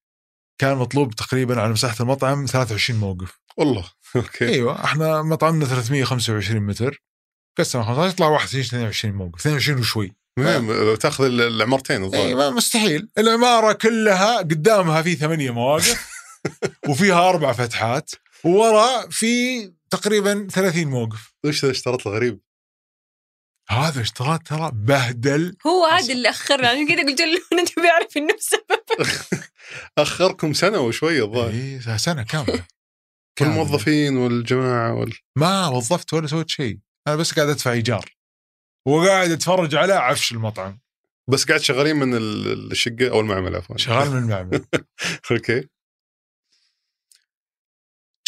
كان مطلوب تقريبا على مساحة المطعم 23 موقف. والله. أوكي. إيوه إحنا مطعمنا 325 متر. قسم على 15 يطلع 21 22 موقف. 22 وشوي. المهم تأخذ العمارتين الظاهر. إيوه مستحيل. العمارة كلها قدامها في ثمانية مواقف وفيها أربع فتحات وورا في تقريبا 30 موقف. وش ذا الاشتراط الغريب؟ هذا اشتراط ترى بهدل. هو هذا اللي أخرنا. عشان كذا قلت له أنا تبي أعرف إنه بسبب. أخركم سنة وشويه الظاهر. إيه سنة كاملة. الموظفين والجماعة وال... ما وظفت ولا سويت شيء. أنا بس قاعد أدفع إيجار. وقاعد أتفرج على عفش المطعم. بس قاعد شغالين من ال- الشقة أو المعمل عفوا. شغال من المعمل. okay.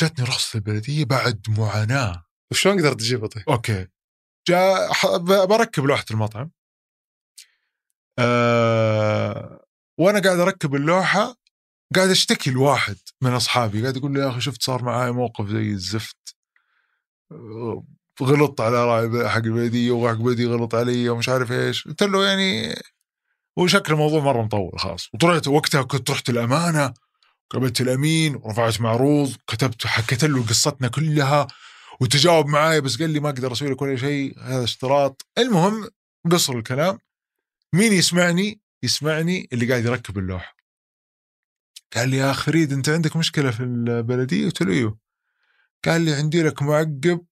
جاتني رخصة البلديه بعد معاناة. وشلون قدرت تجيبها طيب؟ okay. جاء بركب لوحة المطعم. أه وأنا قاعد أركب اللوحة قاعد أشتكي لواحد من أصحابي قاعد يقول لي يا أخي شفت صار معاي موقف زي الزفت؟ غلطت على راعي حق البلديه وحق البلديه غلط علي ومش عارف إيش. قلت له يعني هو شكل الموضوع مرة مطول خلاص. وطلعت وقتها كنت رحت الأمانة قابلت الأمين ورفعت معروض كتبت حكيت له قصتنا كلها. وتجاوب معاي بس قال لي ما أقدر أسوي لك ولا شيء هذا اشتراط المهم قصر الكلام. مين يسمعني؟ يسمعني اللي قاعد يركب اللوحة. قال لي يا اخ فريد أنت عندك مشكلة في البلدية؟ قلت له إيوه. قال لي عندي لك معقب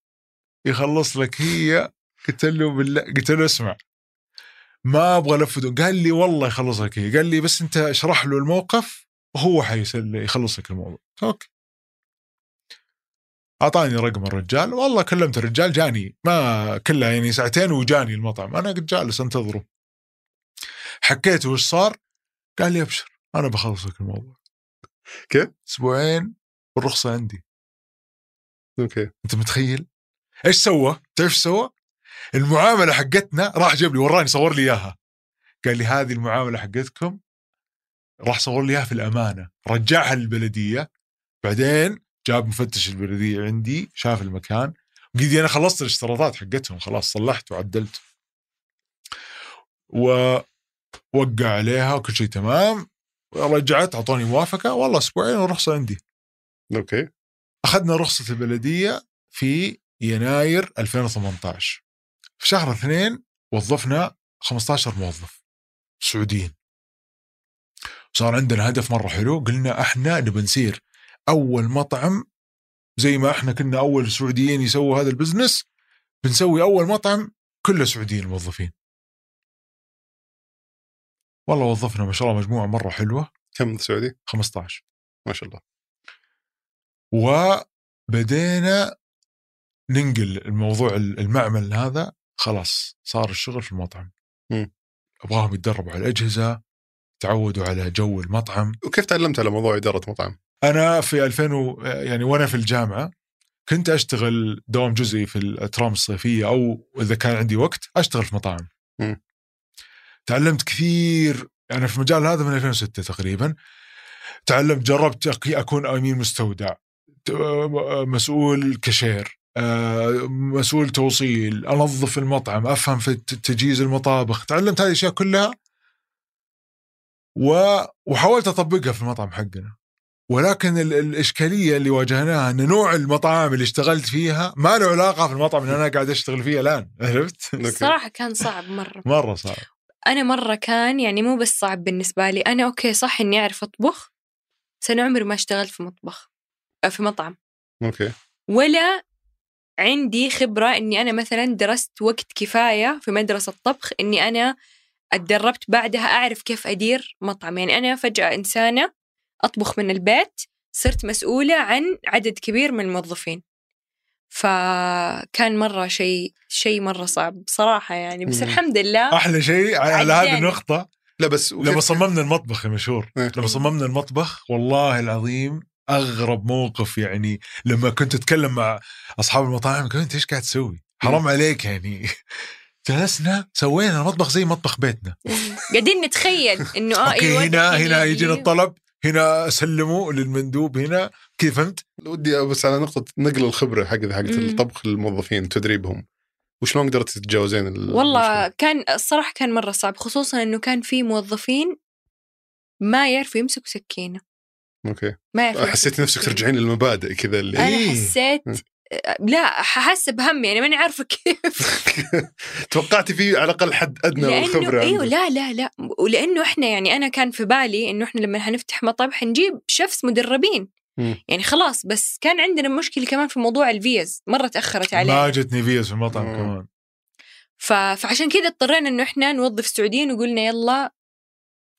يخلص لك هي. قلت له بالله. قلت له اسمع ما أبغى الفه قال لي والله يخلص لك هي. قال لي بس أنت اشرح له الموقف وهو حيسل يخلص لك الموضوع. أوكي. أعطاني رقم الرجال. والله كلمت الرجال جاني. ما كلها يعني ساعتين وجاني المطعم. أنا قد جالس أنتظره. حكيت وش صار؟ قال لي أبشر. أنا بخلص لك الموضوع. كيف؟ أسبوعين والرخصه عندي. أوكي. أنت متخيل؟ إيش سوى؟ تعرف إيش سوى؟ المعاملة حقتنا راح جاب لي وراني صور لي إياها. قال لي هذه المعاملة حقتكم راح صور لي إياها في الأمانة. رجعها للبلدية. بعدين جاب مفتش البلديه عندي شاف المكان قيدي أنا خلصت الاشتراطات حقتهم خلاص صلحت وعدلت. ووقع عليها وكل شيء تمام. رجعت أعطوني موافقة والله أسبوعين والرخصه عندي. okay. أخذنا رخصة البلدية في يناير 2018 في شهر اثنين وظفنا 15 موظف سعوديين. صار عندنا هدف مرة حلو قلنا إحنا نبي نصير أول مطعم زي ما إحنا كنا أول سعوديين يسووا هذا ال business بنسوي أول مطعم كله سعوديين الموظفين والله وظفنا ما شاء الله مجموعة مرة حلوة كم سعودي؟ 15 ما شاء الله وبدينا ننقل الموضوع المعمل هذا خلاص صار الشغل في المطعم مم. أبغاهم يتدربوا على الأجهزة تعودوا على جو المطعم وكيف تعلمت على موضوع إدارة مطعم؟ أنا في 2000 و... يعني وأنا في الجامعة كنت أشتغل دوام جزئي في الأترام الصيفية أو إذا كان عندي وقت أشتغل في مطاعم. تعلمت كثير أنا في المجال هذا من 2006 تقريبا تعلمت جربت أكون أمين مستودع مسؤول كاشير آه، مسؤول توصيل أنظف المطعم أفهم في تجهيز المطابخ تعلمت هذه الأشياء كلها و... وحاولت أطبقها في المطعم حقنا ولكن ال- الإشكالية اللي واجهناها أن نوع المطاعم اللي اشتغلت فيها ما له علاقة في المطعم اللي أنا قاعد أشتغل فيه الآن عرفت؟ أوكي. الصراحة كان صعب مرة. مرة صعب. أنا مرة كان يعني مو بس صعب بالنسبة لي أنا أوكي صح إني أعرف أطبخ بس أنا عمري ما اشتغلت في مطبخ آه، في مطعم. أوكي. ولا عندي خبرة إني أنا مثلا درست وقت كفاية في مدرسة طبخ إني أنا اتدربت بعدها أعرف كيف أدير مطعم. يعني أنا فجأة إنسانة أطبخ من البيت صرت مسؤولة عن عدد كبير من الموظفين فكان مرة شيء شيء مرة صعب بصراحة يعني بس. الحمد لله أحلى شيء على هذه عجاني. النقطة لا بس لما صممنا المطبخ يا مشهور إيه. لما صممنا المطبخ والله العظيم أغرب موقف يعني لما كنت أتكلم مع أصحاب المطاعم إنت إيش قاعد تسوي؟ حرام عليك يعني جلسنا سوينا المطبخ زي مطبخ بيتنا قاعدين نتخيل إنه آه أوكي أيوة هنا هنا يجي. يجينا الطلب هنا اسلمه للمندوب هنا كذا فهمت؟ ودي بس على نقطة نقل الخبرة حق حقت. الطبخ للموظفين تدريبهم وشلون قدرت تتجاوزين ال- والله المشكلة؟ كان الصراحة كان مرة صعب خصوصا إنه كان في موظفين ما يعرفوا يمسكوا سكينة أوكي ما يعرفوا حسيت نفسك. ترجعين للمبادئ كذا اللي أنا إيه. حسيت. لا حاسة بهم يعني ماني عارفة كيف. توقعتي فيه على الأقل حد أدنى من الخبره عنده. لا لا لا. ولأنه إحنا يعني أنا كان في بالي إنه إحنا لما حنفتح مطعم حنجيب شيفs مدربين. يعني خلاص بس كان عندنا مشكلة كمان في موضوع الفيز. مرة تأخرت ما علينا جتني فيز في المطعم. كمان. ف... فعشان كذا اضطرينا إنه إحنا نوظف سعوديين وقلنا يلا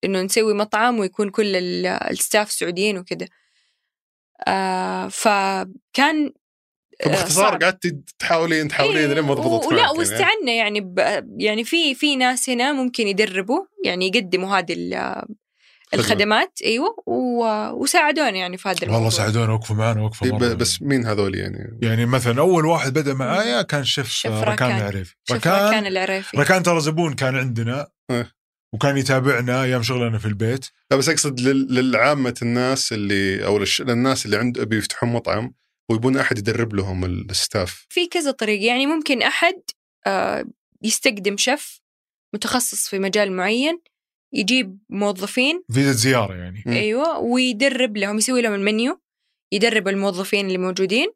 إنه نسوي مطعم ويكون كل ال- ال staff سعوديين وكذا آه فكان فباختصار صعب. قعدت تحاولين تحاولين لين ما ضبطت إيه، معك يعني. واستعنا يعني ب... يعني في في ناس هنا ممكن يدربوا يعني يقدموا هذه ال- الخدمات إيوه و... وساعدونا يعني في هذا الموضوع والله ساعدونا وقفوا معنا وقفوا إيه، مرة. بس مين هذول يعني؟ يعني مثلا أول واحد بدأ معايا كان شيف شيف ركان ركان. العريفي ركان كان العريفي ركان ترى زبون كان عندنا إيه. وكان يتابعنا أيام شغلنا في البيت لا بس أقصد لل- للعامة الناس اللي أو للش- للناس اللي عند بيفتحون مطعم ويبون أحد يدرب لهم الستاف في كذا طريقة يعني ممكن أحد آه، يستقدم شيف متخصص في مجال معين يجيب موظفين. فيزا زيارة يعني. أيوة ويدرب لهم يسوي لهم المنيو يدرب الموظفين اللي موجودين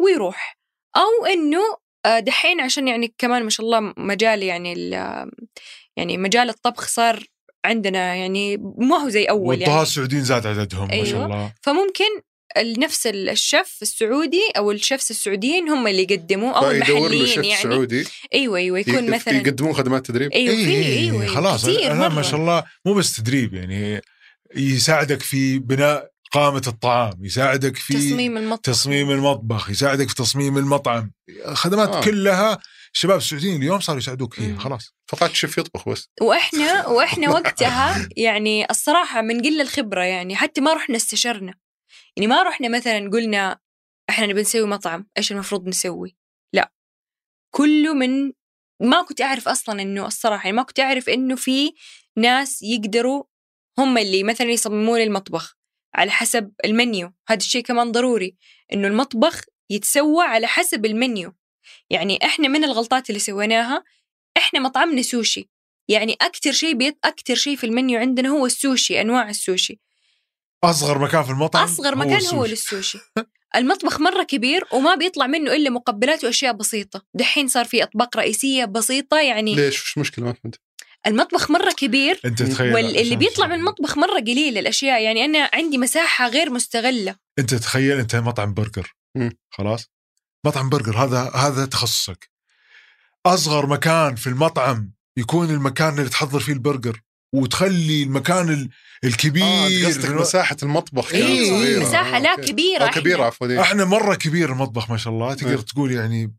ويروح. أو إنه آه، دحين عشان يعني كمان ما شاء الله مجال يعني ال- يعني مجال الطبخ صار عندنا يعني ما هو زي أول والطهاة يعني السعوديين زاد عددهم ما شاء أيوة. الله. فممكن نفس الشيف السعودي أو الشيفs السعوديين هم اللي يقدموا أو المحليين يعني. سعودي أيوه أيوه يكون مثلا يقدمون خدمات تدريب. أيوه في إيه، أيوه خلاص كثير الآن مرة. ما شاء الله مو بس تدريب يعني يساعدك في بناء قامة الطعام يساعدك في تصميم المطبخ. تصميم المطبخ يساعدك في تصميم المطعم. خدمات آه. كلها الشباب السعوديين اليوم صاروا يساعدوك. فيها. خلاص. فقط شيف يطبخ بس. وإحنا وإحنا وقتها يعني الصراحة من قلة الخبرة يعني حتى ما رحنا استشرنا. يعني ما رحنا مثلا قلنا إحنا نبي نسوي مطعم إيش المفروض نسوي؟ لا. كله من ما كنت أعرف أصلا إنه الصراحة يعني ما كنت أعرف إنه في ناس يقدروا هم اللي مثلا يصمموا لي المطبخ على حسب المنيو. هذا الشيء كمان ضروري إنه المطبخ يتسوى على حسب المنيو. يعني إحنا من الغلطات اللي سويناها إحنا مطعمنا سوشي. يعني أكثر شيء بيت أكثر شيء في المنيو عندنا هو السوشي أنواع السوشي. أصغر مكان في المطعم أصغر مكان هو السوشي. للسوشي. المطبخ مرة كبير وما بيطلع منه إلا مقبلات وأشياء بسيطة. دحين صار في أطباق رئيسية بسيطة يعني ليش؟ وش مشكله ما فهمت. المطبخ مرة كبير أنت تخيل واللي بيطلع من. المطبخ مرة قليل الأشياء يعني أنا عندي مساحة غير مستغلة. أنت تخيل أنت مطعم برجر. مم. خلاص؟ مطعم برجر هذا هذا تخصصك. أصغر مكان في المطعم يكون المكان اللي تحضر فيه البرجر. وتخلي المكان ال- آه الكبير أنت قصدك مساحة المطبخ كانت إيه،. مساحة لا آه، أوكي. كبيرة آه، كبيرة إحنا. عفوا إيه. إحنا مرة كبير المطبخ ما شاء الله تقدر إيه. تقول يعني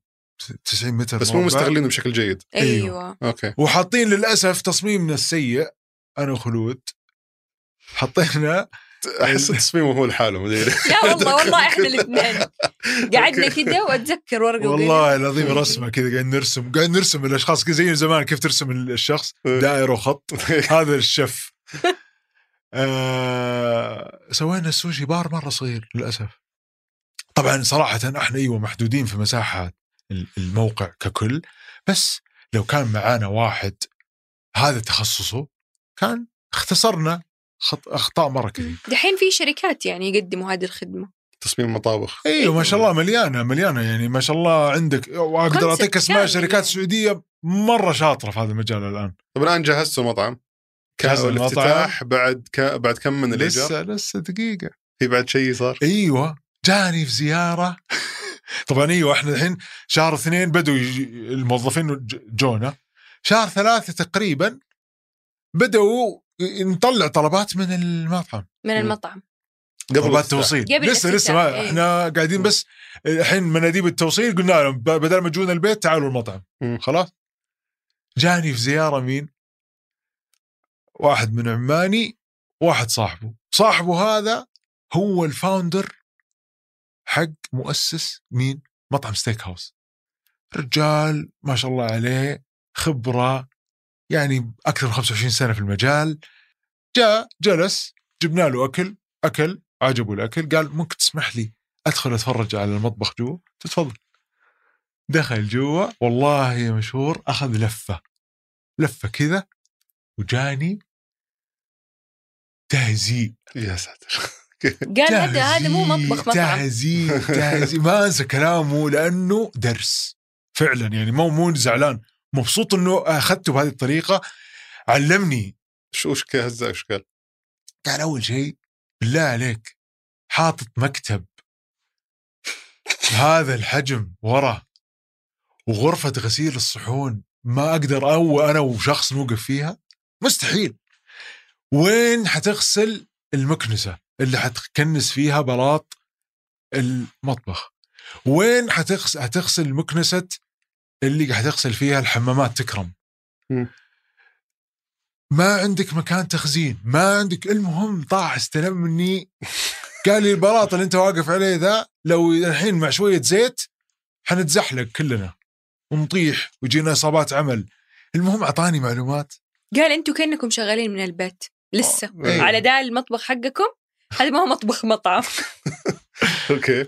90 متر بس مو. مستغلينه بشكل جيد أيوة. أيوة أوكي وحاطين للأسف تصميمنا السيء أنا وخلود حطينا أحس تصميمه هو لحاله ما أدري. لا والله والله إحنا الاثنين. قعدنا كده وأتذكر ورقة وقلم. والله العظيم رسمة كذا قاعد نرسم قاعد نرسم الأشخاص. كذا زي زمان كيف ترسم الشخص؟ إيه. دائره وخط. هذا الشف آه سوينا السوشي بار مرة صغير للأسف. طبعا صراحة إحنا إيوه محدودين في مساحة الموقع ككل. بس لو كان معانا واحد هذا تخصصه كان اختصرنا. خط أخطاء مره كثير دحين في شركات يعني يقدموا هذه الخدمة. تصميم مطابخ. أيوه ما شاء الله مليانة مليانة يعني ما شاء الله عندك. وأقدر أعطيك أسماء كامل شركات يعني. سعودية مرة شاطرة في هذا المجال الآن. طب الآن جهزتوا المطعم جهزنا الافتتاح بعد ك... بعد كم من الايجار؟ لسه لسه دقيقة. في بعد شيء صار؟ أيوه. جاني في زيارة. طبعا أيوه إحنا الحين شهر اثنين بدوا الموظفين جونا. شهر ثلاثة تقريبا بدأوا نطلع طلبات من المطعم من. المطعم قبل طلبات الافتتاح. توصيل قبل لسه لسه ما إيه. إحنا قاعدين بس الحين مناديب التوصيل قلنا لهم بدل ما تجونا البيت تعالوا المطعم مم. خلاص جاني في زيارة مين؟ واحد من عماني واحد صاحبه صاحبه هذا هو ال founder حق مؤسس مين؟ مطعم steak house رجال ما شاء الله عليه خبرة يعني أكثر من 25 سنة في المجال جاء جلس جبنا له أكل أكل عجبه الأكل قال ممكن تسمح لي أدخل أتفرج على المطبخ جوا؟ تفضل. دخل جوا والله يا مشهور أخذ لفة لفة كذا وجاني تهزيء. يا ساتر. قال هذا هذا مو مطبخ مطعم. تهزيء تهزيء. ما أنسى كلامه لأنه درس. فعلا يعني مو مو زعلان. مبسوط إنه أخذته بهذه الطريقة. علمني. شو وش كهزة وش قال؟ أول شيء بالله عليك حاطط مكتب هذا الحجم ورا وغرفة غسيل الصحون ما أقدر أو أنا وشخص نوقف فيها؟ مستحيل. وين حتغسل؟ المكنسة اللي حتكنس فيها بلاط المطبخ. وين حتغسل هتغسل مكنسة اللي حتغسل فيها الحمامات تكرم. ما عندك مكان تخزين ما عندك المهم طاح استلم مني قال لي البلاط اللي انت واقف عليه ذا لو الحين مع شوية زيت حنتزحلق كلنا. ونطيح ويجينا إصابات عمل. المهم أعطاني معلومات. قال أنتوا كأنكم شغالين من البيت. لسه. إيه. على ده المطبخ حقكم هذا ما هو مطبخ مطعم. أوكي.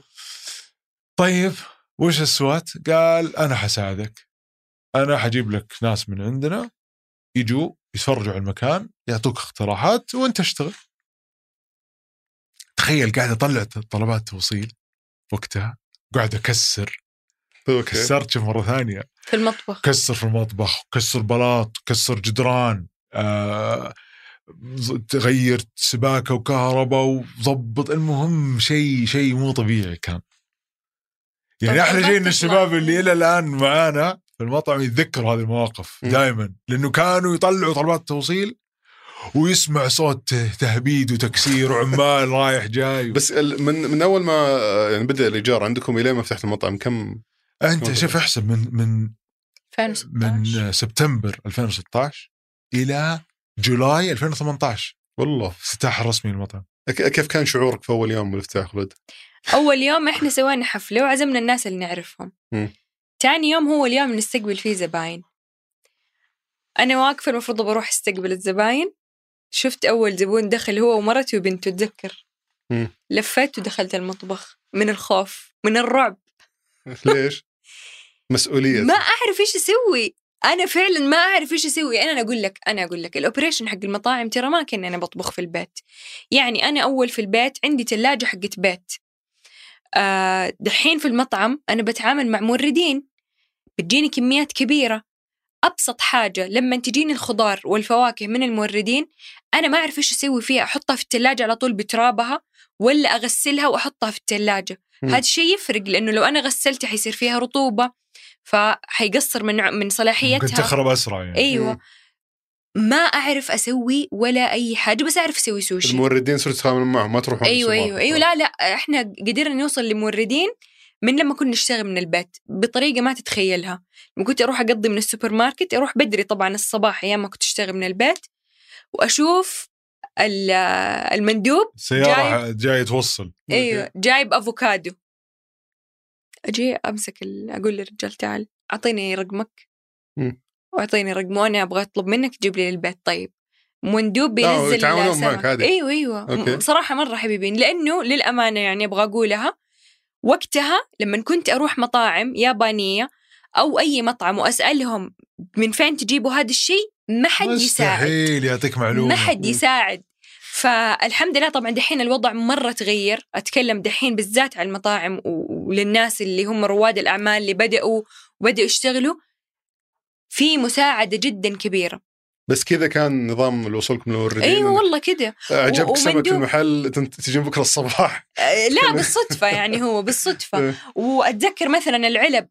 طيب. وش السوات؟ قال أنا حساعدك. أنا حجيب لك ناس من عندنا يجوا يتفرجوا على المكان يعطوك اقتراحات وأنت اشتغل. تخيل قاعد أطلع طلبات توصيل وقتها قاعد أكسر. أوكي. كسرت شوف مرة ثانية. في المطبخ. كسر في المطبخ كسر بلاط كسر جدران. آه تغير سباكة وكهرباء وضبط. المهم شيء شيء مو طبيعي كان. يعني ان تطلع. الشباب اللي إلى الآن معانا في المطعم يتذكروا هذه المواقف مم. دائما لأنه كانوا يطلعوا طلبات توصيل ويسمع صوت تهبيد وتكسير وعمال رايح جاي. بس ال- من من أول ما يعني بدأ الإيجار عندكم الين ما فتحت المطعم كم؟ أنت شوف احسب من من 2016 من سبتمبر 2016 إلى جولاي 2018 والله. افتتاح رسمي للمطعم كيف كان شعورك في أول يوم بالافتتاح خلود؟ أول يوم إحنا سوينا حفلة وعزمنا الناس اللي نعرفهم مم. تاني يوم هو اليوم اللي نستقبل فيه زباين أنا واقفة المفروض بروح استقبل الزباين شفت أول زبون دخل هو ومرته وبنته اتذكر مم. لفيت ودخلت المطبخ من الخوف من الرعب ليش؟ مسؤولية ما أعرف إيش أسوي أنا فعلا ما أعرف إيش أسوي. أنا أقول لك أنا أقول لك ال operation حق المطاعم ترى ما كان أنا بطبخ في البيت. يعني أنا أول في البيت عندي ثلاجه حقت بيت. آه دحين في المطعم أنا بتعامل مع موردين. بتجيني كميات كبيرة. أبسط حاجة لما تجيني الخضار والفواكه من الموردين أنا ما أعرف إيش أسوي فيها. أحطها في الثلاجه على طول بترابها ولا أغسلها وأحطها في الثلاجه. هذا الشيء يفرق لأنه لو أنا غسلتها حيصير فيها رطوبة. فحيقصر من من ممكن صلاحيتها تخرب أسرع يعني. أيوه. مم. ما أعرف أسوي ولا أي حاجة بس أعرف أسوي سوشي. الموردين صرت تتعاملون معهم ما تروحون أيوه أيوه أيوه. لا لا إحنا قدرنا نوصل لموردين من لما كنا نشتغل من البيت بطريقة ما تتخيلها. لما كنت أروح أقضي من السوبر ماركت أروح بدري طبعا الصباح أيام ما كنت أشتغل من البيت وأشوف ال- المندوب سياره جاية توصل. أيوه جايب أفوكادو. أجي أمسك أقول للرجال تعال أعطيني رقمك. وأعطيني رقمه وأنا أبغى أطلب منك تجيب لي للبيت طيب مندوب بينزل يتعاونون. معك عادي. أيوه أيوه أوكي. بصراحه مرة حبيبين لأنه للأمانة يعني أبغى أقولها وقتها لما كنت أروح مطاعم يابانية أو أي مطعم واسالهم من فين تجيبوا هذا الشيء ما حد يساعد مستحيل يعطيك معلومة ما حد يساعد فالحمد لله طبعا دحين الوضع مرة تغير أتكلم دحين بالذات على المطاعم و- وللناس اللي هم رواد الأعمال اللي بدأوا وبدأوا يشتغلوا في مساعدة جدا كبيرة. بس كذا كان نظام وصولكم للموردين أيوة والله كده عجبك سمك في. المحل تجين بكرة الصباح. آه، لا بالصدفة يعني هو بالصدفة. إيه. وأتذكر مثلا العلب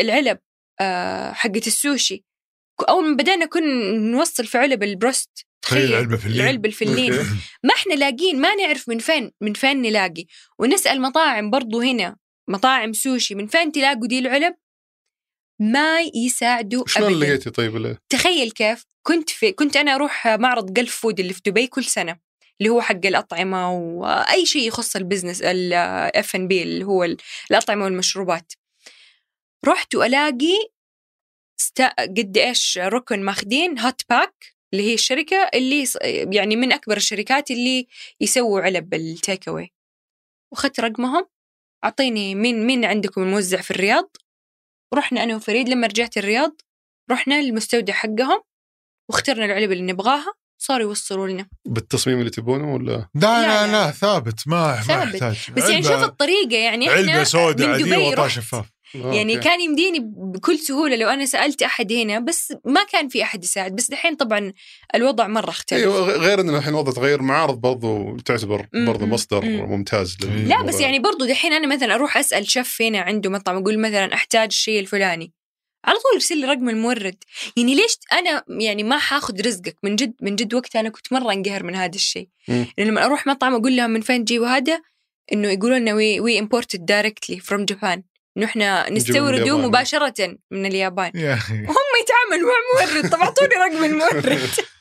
العلب آه، حقت السوشي. أول ما بدأنا كنا نوصل في علب البروست تخيل. علبة في اللين. العلبة الفلين. ما إحنا لاقين ما نعرف من فين من فين نلاقي. ونسأل مطاعم برضو هنا. مطاعم سوشي من فين تلاقوا دي العلب؟ ما يساعدوا شلون ابدا. لقيتي طيب ال- تخيل كيف كنت في كنت أنا أروح معرض جلف فود اللي في دبي كل سنة اللي هو حق الأطعمة وأي شيء يخص ال business ال F&B اللي هو ال- الأطعمة والمشروبات. رحت وألاقي. قد إيش ركن ماخذين هوت باك اللي هي الشركة اللي يعني من أكبر الشركات اللي يسووا علب ال take away وأخذت رقمهم أعطيني مين مين عندكم الموزع في الرياض رحنا أنا وفريد لما رجعت الرياض رحنا للمستودع حقهم واخترنا العلب اللي نبغاها صاروا يوصلوا لنا بالتصميم اللي تبونه ولا لا لا، لا لا. ثابت ما ما ثابت. يحتاج بس يعني شوف الطريقة يعني إحنا علبة سوداء من عادية رحت. شفاف آه، يعني أوكي. كان يمديني بكل سهولة لو أنا سألت أحد هنا بس ما كان في أحد يساعد. بس دحين طبعا الوضع مرة اختلف. أيوه غير إن الحين وضع تغير معارض برضو تعتبر برضو مصدر مم. ممتاز لل- لا، لا بس يعني برضو دحين أنا مثلا أروح أسأل شيف هنا عنده مطعم أقول مثلا أحتاج الشيء الفلاني. على طول يرسل لي رقم المورد. يعني ليش أنا يعني ما حاخذ رزقك؟ من جد من جد وقتها أنا كنت مرة انقهر من هذا الشيء. لأن لما أروح مطعم أقول لهم من فين تجيبوا هذا؟ إنه يقولوا لنا we we imported directly from Japan إنه إحنا نستورده. مباشرة من اليابان يا أخي هم يتعاملوا مع مورد طب اعطوني رقم المورد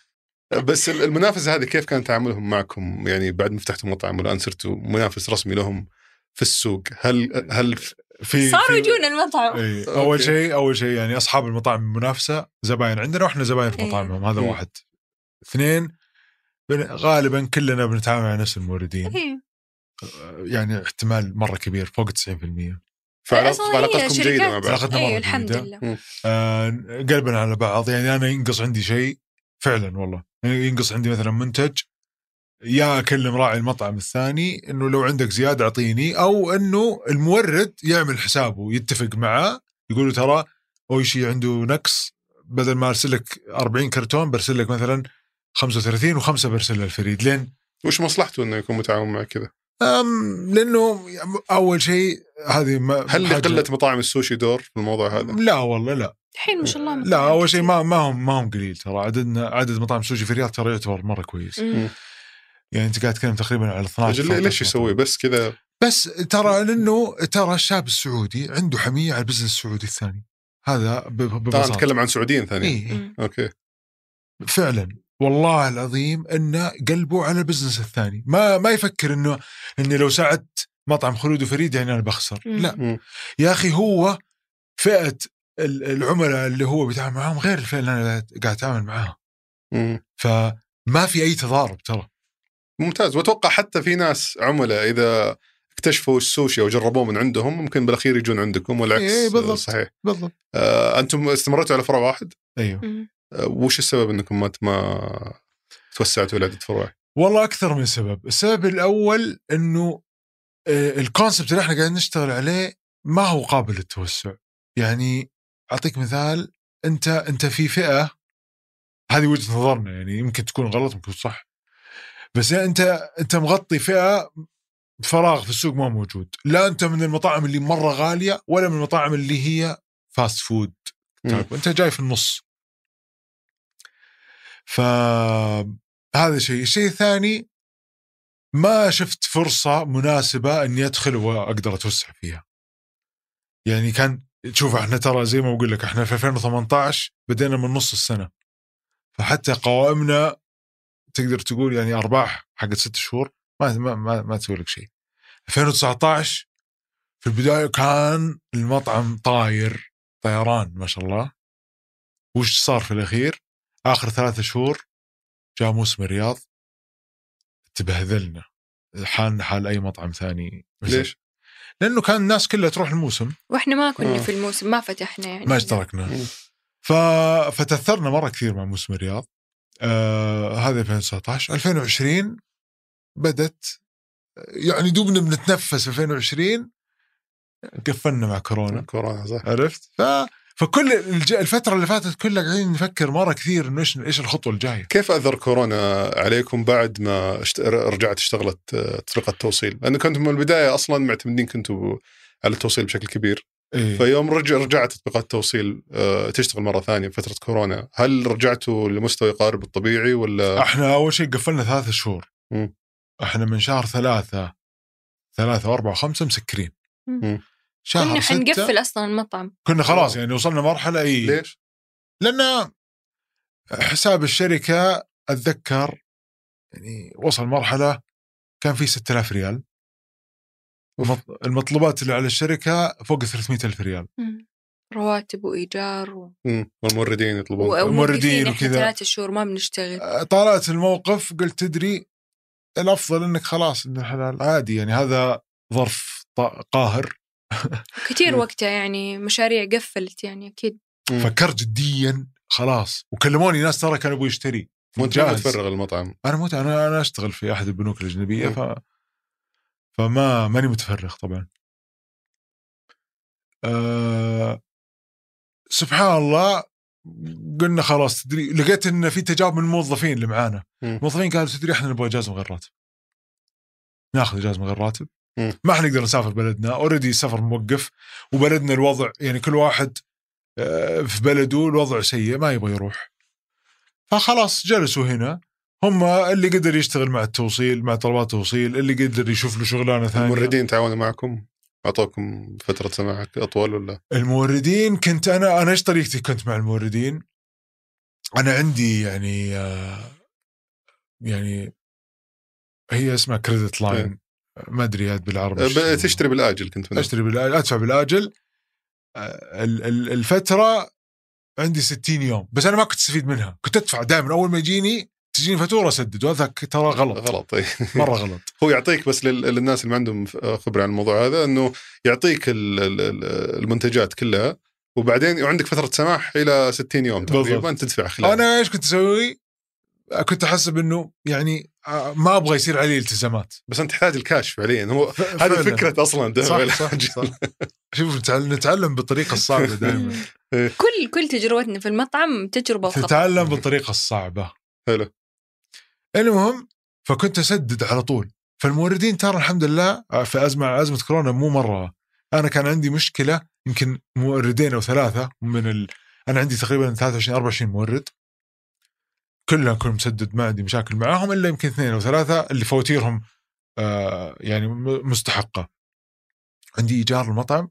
بس ال- المنافسة هذه كيف كان تعاملهم معكم يعني بعد ما فتحتوا مطعم والان صرتوا منافس رسمي لهم في السوق هل هل في صاروا في- يجون المطعم. أوكي. أول شيء أول شيء يعني أصحاب المطاعم المنافسه زباين عندنا وإحنا زباين في إيه. مطاعمهم هذا مم. واحد اثنين غالبا كلنا بنتعامل مع نفس الموردين إيه. يعني احتمال مرة كبير فوق 90% فعلاق- أصلاً هي علاقتكم شركات- جيده مع بعض. علاقتنا أيوه الحمد. لله. آه قلبنا على بعض. يعني أنا ينقص عندي شيء فعلا والله. يعني ينقص عندي مثلا منتج يا أكلم راعي المطعم الثاني إنه لو عندك زيادة أعطيني أو إنه المورد يعمل حسابه يتفق معاه يقول له ترى اويشي عنده نقص بدل ما أرسل لك 40 كرتون برسل لك مثلا 35 وخمسة برسل للفريد. لين وش مصلحته إنه يكون متعاون مع كذا؟ أم لأنه أول شيء هذه ما هل لقله مطاعم السوشي دور في الموضوع هذا؟ لا والله لا. الحين ما شاء الله لا أول شيء ما ما هم ما هم قليل ترى. عددنا عدد مطاعم سوشي في الرياض ترى يعتبر مرة كويس. مم. يعني أنت قاعد تتكلم تقريبا على 12 أجل ليش 13 يسوي بس كذا. بس ترى لأنه ترى الشاب السعودي عنده حمية على ال business السعودي الثاني. هذا ببساطة. نتكلم عن سعوديين ثانيين. إيه مم. أوكي. فعلا. والله العظيم إنه قلبه على ال business الثاني. ما ما يفكر إنه إني لو ساعدت مطعم خلود وفريد يعني أنا بخسر. مم. لا. مم. يا أخي هو فئة ال- العملاء اللي هو بيتعامل معاهم غير الفئة اللي أنا قاعد أتعامل معاها. فما في أي تضارب ترى. ممتاز. وأتوقع حتى في ناس عملاء إذا اكتشفوا السوشي أو جربوه من عندهم ممكن بالأخير يجون عندكم والعكس. إيه، بالضبط. صحيح. بالضبط. آه، أنتم استمرتوا على فرع واحد؟ أيوه. وش السبب انكم ما ما توسعتوا لعده فروع؟ والله أكثر من سبب. السبب الأول إنه آه، الكونسبت اللي إحنا قاعدين نشتغل عليه ما هو قابل للتوسع. يعني أعطيك مثال أنت أنت في فئة هذه وجهة نظرنا يعني يمكن تكون غلط يمكن صح. بس أنت أنت مغطي فئة فراغ في السوق ما موجود. لا أنت من المطاعم اللي مرة غالية ولا من المطاعم اللي هي fast food. أنت جاي في النص. فهذا شيء. الشيء الثاني ما شفت فرصة مناسبة إني أدخل وأقدر أتوسع فيها. يعني كان شوف إحنا ترى زي ما بقول لك إحنا في 2018 بدينا من نص السنة. فحتى قوائمنا تقدر تقول يعني أرباح حقت ست شهور ما ما ما, ما تسوي لك شيء. 2019 في البداية كان المطعم طاير طيران ما شاء الله. وش صار في الأخير؟ آخر ثلاثة شهور جاء موسم الرياض. تبهذلنا حالنا حال أي مطعم ثاني. ليش؟ لأنه كان الناس كلها تروح الموسم. وإحنا ما كنا آه. في الموسم ما فتحنا يعني. ما اشتركنا. ف... فتأثرنا مرة كثير مع موسم الرياض. آه هذا 2019 2020 بدت يعني دوبنا بنتنفس في 2020 قفلنا مع كورونا. كورونا صح. عرفت؟ ف فكل الج... الفترة اللي فاتت كلها قاعدين نفكر مرة كثير إنه إيش إيش الخطوة الجاية. كيف اثر كورونا عليكم بعد ما اشت... رجعت اشتغلت آه، تطبيقات التوصيل؟ لأنه كنتم من البداية أصلا معتمدين كنتوا على التوصيل بشكل كبير، إيه. فيوم رجع رجعت تطبيقات التوصيل آه، تشتغل مرة ثانية بفتره كورونا، هل رجعتوا لمستوى يقارب الطبيعي ولا إحنا أول شيء قفلنا ثلاثة شهور. مم. إحنا من شهر ثلاثة ثلاثة وأربعة وخمسة مسكرين. مم. شهر كنا حنقفل أصلا المطعم. كنا خلاص. يعني وصلنا مرحلة إي. ليش؟ لأن حساب الشركة أتذكر يعني وصل مرحلة كان في 6000 ريال. المط- المطلوبات اللي على الشركة فوق 300 ألف ريال. مم. رواتب وإيجار و... والموردين يطلبون. الموردين وموردين وكذا. ثلاثة شهور ما بنشتغل. طالعت الموقف قلت تدري الأفضل إنك خلاص ان الحلال عادي يعني هذا ظرف ط- قاهر. كثير مم. وقتها يعني مشاريع قفلت يعني أكيد. فكرت جديا خلاص وكلموني ناس ترى كانوا يبغوا يشتري وانت ما جاهز. تفرغ المطعم أنا مت أنا أنا أشتغل في أحد البنوك الأجنبية مم. ف فما ماني متفرغ طبعا أه سبحان الله قلنا خلاص تدري لقيت إن في تجاوب من الموظفين اللي معانا. الموظفين قالوا تدري إحنا نبغى اجازه من غير راتب ناخذ اجازه من غير راتب ما حنقدر نسافر بلدنا. اوريدي السفر موقف وبلدنا الوضع يعني كل واحد آه، في بلده الوضع سيء ما يبغى يروح. فخلاص جلسوا هنا. هم اللي قدر يشتغل مع التوصيل مع طلبات التوصيل اللي قدر يشوف له شغلانة ثانية. الموردين تعاونوا معكم؟ أعطوكم فترة سماح أطول ولا؟ الموردين كنت أنا أنا إيش طريقتي كنت مع الموردين؟ أنا عندي يعني آه، يعني هي اسمها كريدت لاين ما أدري عاد بالعربي يسمونها. تشتري بالآجل كنت منهم. أشتري بالآجل أدفع بالآجل ال- ال- الفترة عندي 60 يوم بس أنا ما كنت أستفيد منها كنت أدفع دائما أول ما يجيني تجيني فاتورة أسدد وهذا ترى غلط غلط إيه. مرة غلط هو يعطيك بس لل- للناس اللي ما عندهم خبرة عن الموضوع هذا إنه يعطيك ال- ال- ال- المنتجات كلها وبعدين عندك فترة سماح إلى 60 يوم تقريبا. تدفع خلال أنا إيش كنت أسوي؟ كنت أحسب إنه يعني ما أبغى يصير علي التزامات. بس أنت تحتاج الكاش فعليا. هو هذه. فكره أصلا صح صح, العاجل. صح. شوف نتعلم, بالطريقة الصعبة دائما. كل كل تجربتنا في المطعم تجربة وخطا تتعلم بالطريقة الصعبة. حلو. المهم فكنت أسدد على طول. فالموردين ترى الحمد لله آه، في أزمة أزمة كورونا مو مرة. أنا كان عندي مشكلة يمكن موردين أو ثلاثة من ال... أنا عندي تقريبا 23 24 مورد. كلهم كنت مسدد ما عندي مشاكل معاهم إلا يمكن اثنين أو ثلاثة اللي فواتيرهم آه يعني مستحقة. عندي إيجار المطعم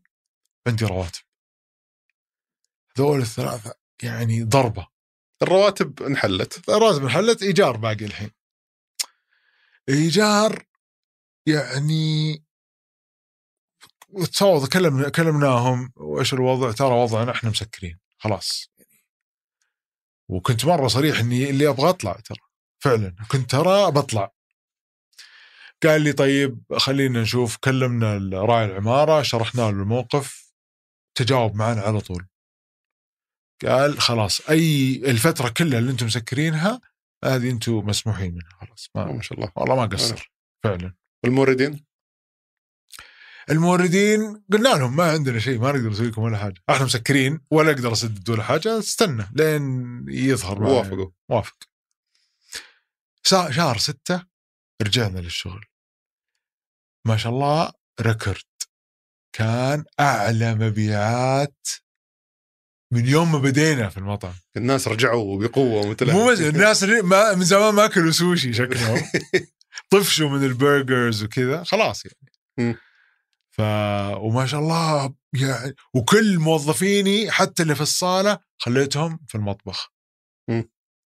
عندي رواتب. هذول الثلاثة يعني ضربة. الرواتب انحلت. راتب انحلت إيجار باقي الحين. إيجار يعني تصور كلمنا كلمناهم وإيش الوضع؟ ترى وضعنا إحنا مسكرين. خلاص. وكنت مرة صريح إني اللي أبغى أطلع ترى فعلا كنت ترى بطلع. قال لي طيب خلينا نشوف كلمنا راعي العمارة شرحنا له الموقف تجاوب معنا على طول. قال خلاص أي الفترة كلها اللي أنتم مسكرينها هذه أنتم مسموحين منها خلاص ما ما شاء الله والله ما قصر فعلا. والموردين؟ الموردين قلنا لهم ما عندنا شيء ما نقدر نسوي لكم ولا حاجة. إحنا مسكرين ولا أقدر اسدد ولا حاجة استنى لين يظهر. وافقوا وافق شهر ستة رجعنا للشغل. ما شاء الله ريكورد كان أعلى مبيعات من يوم ما بدينا في المطعم. الناس رجعوا بقوة مثل مو بس الناس ما من زمان ما أكلوا سوشي شكلهم. طفشوا من البرجرز وكذا خلاص يعني. ف وما شاء الله يعني وكل موظفيني حتى اللي في الصالة خليتهم في المطبخ.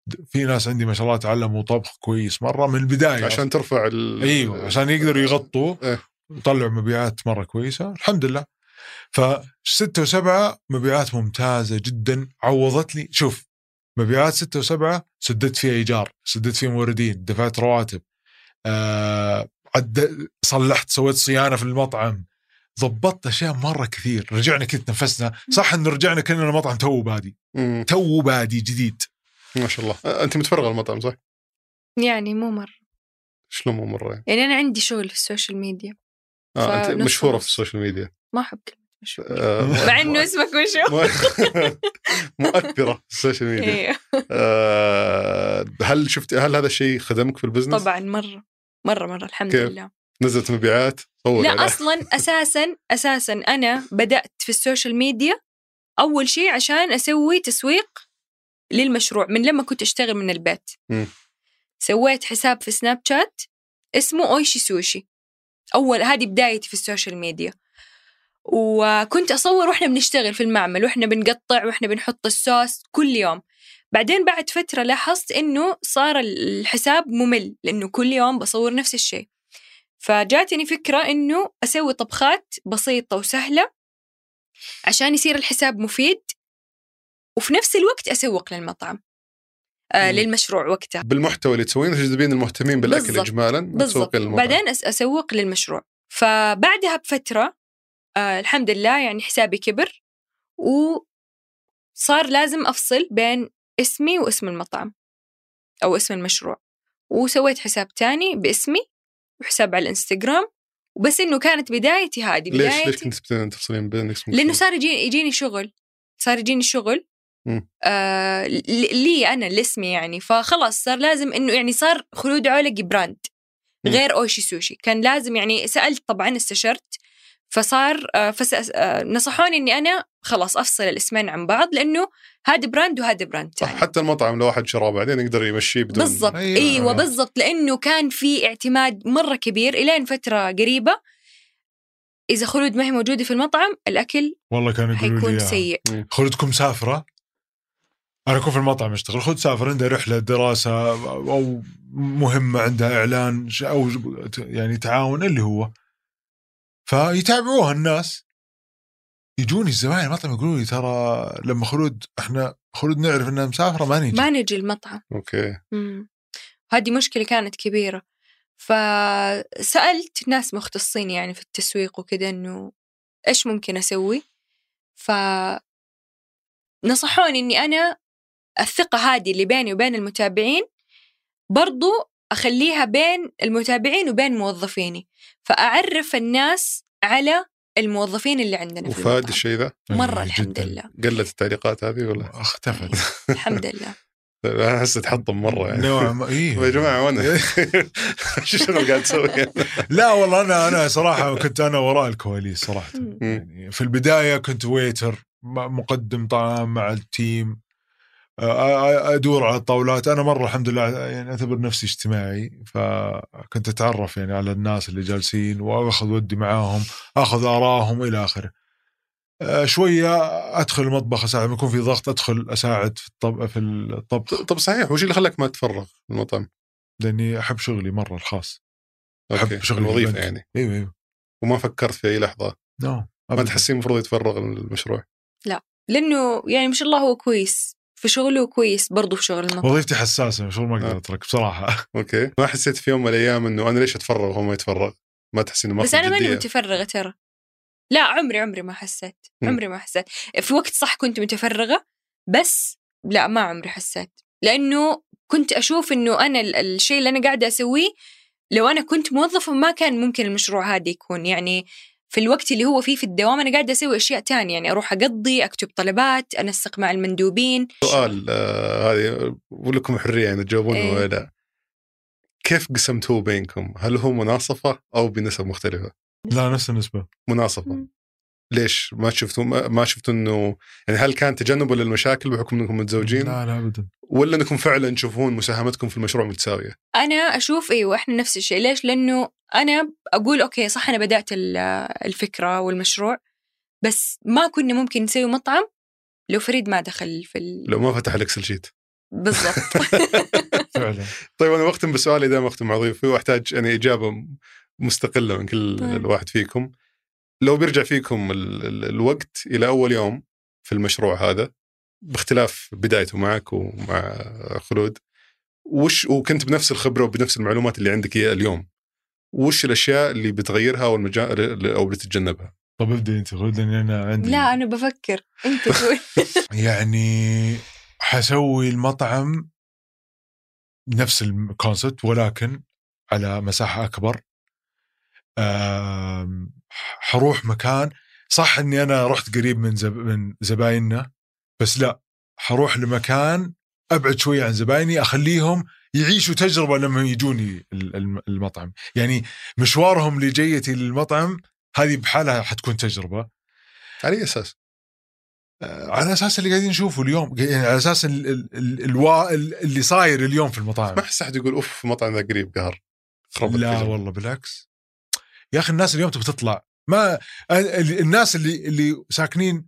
د- في ناس عندي ما شاء الله تعلموا طبخ كويس مرة من البداية عشان ترفع ال... أيوه عشان يقدروا يغطوا إيه. ويطلعوا مبيعات مرة كويسة الحمد لله ستة وسبعة مبيعات ممتازة جدا عوضت لي شوف مبيعات ستة وسبعة سددت فيها إيجار سددت فيها موردين دفعت رواتب آه عد صلحت سويت صيانة في المطعم. ضبطت أشياء مرة كثير. رجعنا كنت تنفسنا. صح إنه رجعنا كنا المطعم تو بادي. تو بادي جديد. ما شاء الله. أنت متفرغه المطعم صح؟ يعني مو مرة. شلون مو مرة يعني؟ يعني أنا عندي شغل في السوشيال ميديا. آه أنت مشهورة. في السوشيال ميديا. ما أحب كلمة مشهور آه، مع إنه اسمك مشهور. مؤ- مؤثرة في السوشيال ميديا. أيوه آه، هل شفت هل هذا الشيء خدمك في الـ business؟ طبعا مرة. مرة مرة الحمد كيف؟ لله نزلت مبيعات صور لا. أصلا أساسا أساسا أنا بدأت في السوشيال ميديا أول شيء عشان أسوي تسويق للمشروع من لما كنت أشتغل من البيت مم. سويت حساب في سناب شات اسمه أويشي سوشي أول هذه بدايتي في السوشيال ميديا وكنت أصور وإحنا بنشتغل في المعمل وإحنا بنقطع وإحنا بنحط الصوص كل يوم بعدين بعد فترة لاحظت إنه صار الحساب ممل لأنه كل يوم بصور نفس الشيء فجاتني فكرة إنه أسوي طبخات بسيطة وسهلة عشان يصير الحساب مفيد وفي نفس الوقت أسوق للمطعم آه. للمشروع وقتها بالمحتوى اللي تسوينه تجذبين المهتمين بالأكل بالضبط. اجمالا بالضبط. بعدين أس- أسوق للمشروع فبعدها بفترة آه الحمد لله يعني حسابي كبر وصار لازم أفصل بين اسمي واسم المطعم أو اسم المشروع. وسويت حساب تاني باسمي وحساب على الإنستغرام وبس إنه كانت بدايتي هذه ليش ليش بدايتي. كنت تبتدين تفصلين بين اسمك لأنه صار يجيني يجيني شغل صار يجيني شغل مم. آه لي أنا لاسمي يعني. فخلاص صار لازم إنه يعني صار خلود عولقي brand. غير أويشي سوشي. كان لازم يعني سألت طبعا استشرت فصار آه، فس... آه، نصحوني إني أنا خلاص أفصل الاسمين عن بعض لأنه هذا brand وهذا brand صح ثاني. حتى المطعم لو واحد شراه بعدين يقدر يمشيه بدون بالضبط. أيوة. أيوه. بالضبط لأنه كان في اعتماد مرة كبير إلين فترة قريبة. إذا خلود ما هي موجودة في المطعم الأكل والله كانوا يقولوا لي. سيء. خلودكم مسافره أنا أكون في المطعم أشتغل خلود سافر عنده رحلة دراسة أو مهمة عندها إعلان ش- أو يعني تعاون اللي هو. فيتابعوها الناس. يجوني الزباين المطعم يقولوا لي ترى لما خلود إحنا خلود نعرف انها مسافرة ما نجي. ما نجي المطعم. أوكي. مم. هذه مشكلة كانت كبيرة. فسألت ناس مختصين يعني في التسويق وكذا إنه إيش ممكن أسوي؟ ف نصحوني إني أنا الثقة هذه اللي بيني وبين المتابعين برضو أخليها بين المتابعين وبين موظفيني فأعرف الناس على الموظفين اللي عندنا في وفاد الشيء ذا مرة إيه، الحمد جداً. لله. قلت التعليقات هذه ولا؟ اختفت. الحمد لله. أنا احس تحطم مرة يعني. نوعا ما إيه. يا جماعة وأنا شنو قاعد تسوي لا والله أنا أنا صراحة كنت أنا وراء الكواليس صراحة. يعني في البداية كنت ويتر مقدم طعام مع التيم أدور على الطاولات. أنا مرة الحمد لله يعني اعتبر نفسي اجتماعي فكنت أتعرف يعني على الناس اللي جالسين وأخذ ودي معاهم أخذ آرائهم إلى آخره. آ، شوية أدخل المطبخ أساعد لما يكون في ضغط أدخل أساعد في الطب في الطبخ. طب صحيح وش اللي خلاك ما تتفرغ في المطعم؟ لأني أحب شغلي مرة الخاص. أحب okay شغل الوظيفة. يعني. أيوه أيوه وما فكرت في أي لحظة؟ no ما أبداً. تحسين المفروض يتفرغ المشروع لأنه يعني ما شاء الله هو كويس. في شغله كويس برضو في شغل المطعم. وظيفتي حساسه شغل ما أقدر آه. أترك بصراحة. okay. ما حسيت في يوم من الأيام إنه أنا ليش أتفرغ وهو ما يتفرغ؟ ما تحسين إنه ما بس أنا ماني؟ متفرغة ترى. لا عمري عمري ما حسيت. عمري ما حسيت. في وقت صح كنت متفرغة بس لا ما عمري حسيت. لأنه كنت أشوف إنه أنا ال- الشيء اللي أنا قاعدة أسويه لو أنا كنت موظفة ما كان ممكن المشروع هذا يكون. يعني في الوقت اللي هو فيه في الدوام أنا قاعدة أسوي أشياء تانية يعني أروح أقضي أكتب طلبات انسق مع المندوبين سؤال آه هذه ولكم حرية يعني تجاوبون إيه. ولا لا كيف قسمتوه بينكم؟ هل هو مناصفة أو بنسب مختلفة؟ لا نفس النسبة مناصفة مم. ليش؟ ما شفتوا ما ما شفتوا انه يعني هل كان تجنبا للمشاكل بحكم إنكم متزوجين؟ لا لا ابدا. ولا إنكم فعلا تشوفون مساهمتكم في المشروع متساوية؟ أنا أشوف إيوه إحنا نفس الشيء. ليش؟ لأنه أنا أقول okay صح أنا بدأت ال- الفكرة والمشروع بس ما كنا ممكن نسوي مطعم لو فريد ما دخل في ال... لو ما فتح الـ Excel sheet. بالضبط. فعلا. طيب أنا بختم بسؤالي دائما اختم مع ضيوفي واحتاج يعني إجابة مستقلة من كل طيب. الواحد فيكم. لو بيرجع فيكم ال ال الوقت إلى أول يوم في المشروع هذا باختلاف بدايته معك ومع خلود وش وكنت بنفس الخبرة وبنفس المعلومات اللي عندك إياها اليوم وش الأشياء اللي بتغيرها والمجال أو بتتجنبها؟ طب ابدأ أنت لاني أنا عندي لا أنا بفكر. أنت تقول. يعني حسوي المطعم نفس الكونسبت ولكن على مساحة أكبر. حروح مكان. صح إني أنا رحت قريب من زب من زبايننا بس لا حروح لمكان أبعد شوية عن زبايني أخليهم يعيشوا تجربة لما يجوني ال- الم- المطعم. يعني مشوارهم لجيتي للمطعم هذه بحالها حتكون تجربة. على أي أساس؟ آه، على أساس اللي قاعدين نشوفه اليوم. يعني على أساس ال ال ال الوا اللي صاير اليوم في المطاعم. ما احس احد يقول أوف المطعم ذا قريب قهر. لا. والله بالعكس. يا أخي الناس اليوم تبي تطلع. ما ال- الناس اللي اللي ساكنين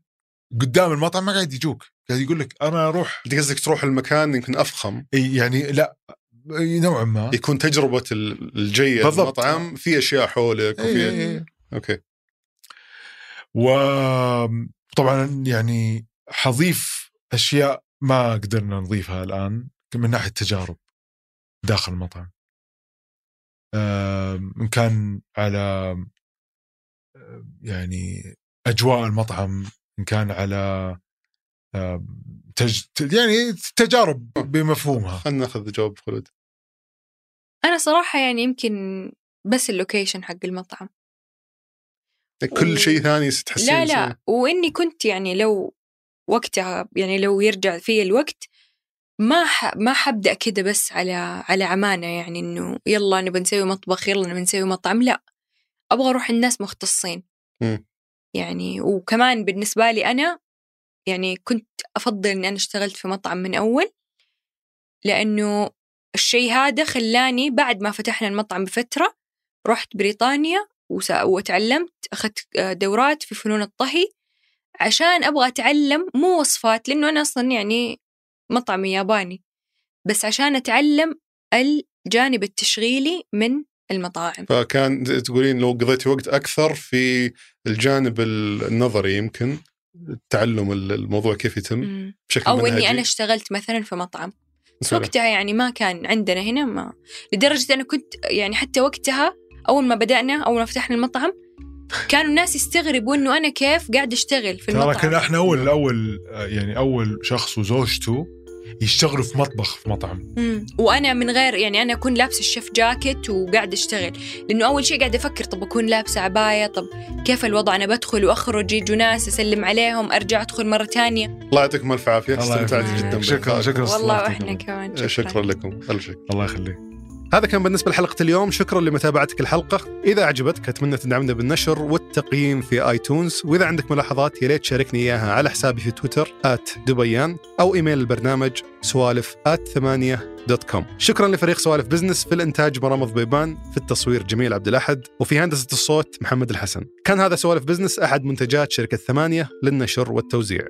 قدام المطعم ما قاعد يجوك. قاعد يقول لك أنا أروح. أنت قصدك تروح المكان يمكن أفخم؟ يعني لا. نوعا ما. يكون تجربة ال- الجيد بالضبط. المطعم. في أشياء حولك وفي إي إي. أوكي. وطبعا يعني حضيف أشياء ما قدرنا نضيفها الآن من ناحية تجارب داخل المطعم. ان كان على يعني أجواء المطعم إن كان على تج... يعني تجارب بمفهومها. خلينا ناخذ جواب خلود. أنا صراحة يعني يمكن بس اللوكيشن حق المطعم. كل شيء ثاني تحسين لا لا وإني كنت يعني لو وقتها يعني لو يرجع في الوقت ما ح... ما حبدأ كده بس على على عمانه يعني إنه يلا نبى نسوي مطبخ يلا نبى نسوي مطعم لا أبغى أروح الناس مختصين مم. يعني وكمان بالنسبة لي أنا يعني كنت أفضل إني أنا اشتغلت في مطعم من أول لأنه الشيء هذا خلاني بعد ما فتحنا المطعم بفترة رحت بريطانيا وس- وتعلمت أخذت آه، دورات في فنون الطهي عشان أبغى أتعلم مو وصفات لأنه أنا أصلا يعني مطعم ياباني بس عشان أتعلم الجانب التشغيلي من المطاعم. فكان تقولين لو قضيتي وقت أكثر في الجانب النظري يمكن تعلم الموضوع كيف يتم. بشكل أو منهجي. إني أنا اشتغلت مثلا في مطعم. بس. وقتها يعني ما كان عندنا هنا ما لدرجة أنا كنت يعني حتى وقتها أول ما بدأنا أول ما فتحنا المطعم كانوا الناس يستغربوا إنه أنا كيف قاعد أشتغل في ترى المطعم. كنا إحنا أول أول آه، يعني أول شخص وزوجته يشتغلوا في مطبخ في مطعم. مم. وأنا من غير يعني أنا أكون لابسة الشيف جاكيت وقاعد أشتغل. لأنه أول شيء قاعد أفكر طب أكون لابسة عباية؟ طب كيف الوضع؟ أنا بدخل وأخرج يجوا ناس أسلم عليهم أرجع أدخل مرة تانية الله يعطيكم ألف عافية. الله استمتعت. جدا شكرا. شكرا. والله. وإحنا كمان. شكرا, شكرا. لكم. ألف شكر. الله يخليك. هذا كان بالنسبة لحلقة اليوم. شكرا لمتابعتك الحلقة. إذا عجبتك أتمنى تدعمنا بالنشر والتقييم في آيتونز. وإذا عندك ملاحظات يا ريت تشاركني إياها على حسابي في تويتر دبيان أو إيميل البرنامج سوالف ثمانية dot com. شكرا لفريق سوالف business في الإنتاج مرام ضبيبان في التصوير جميل عبد الأحد وفي هندسة الصوت محمد الحسن. كان هذا سوالف بزنس أحد منتجات شركة ثمانية للنشر والتوزيع.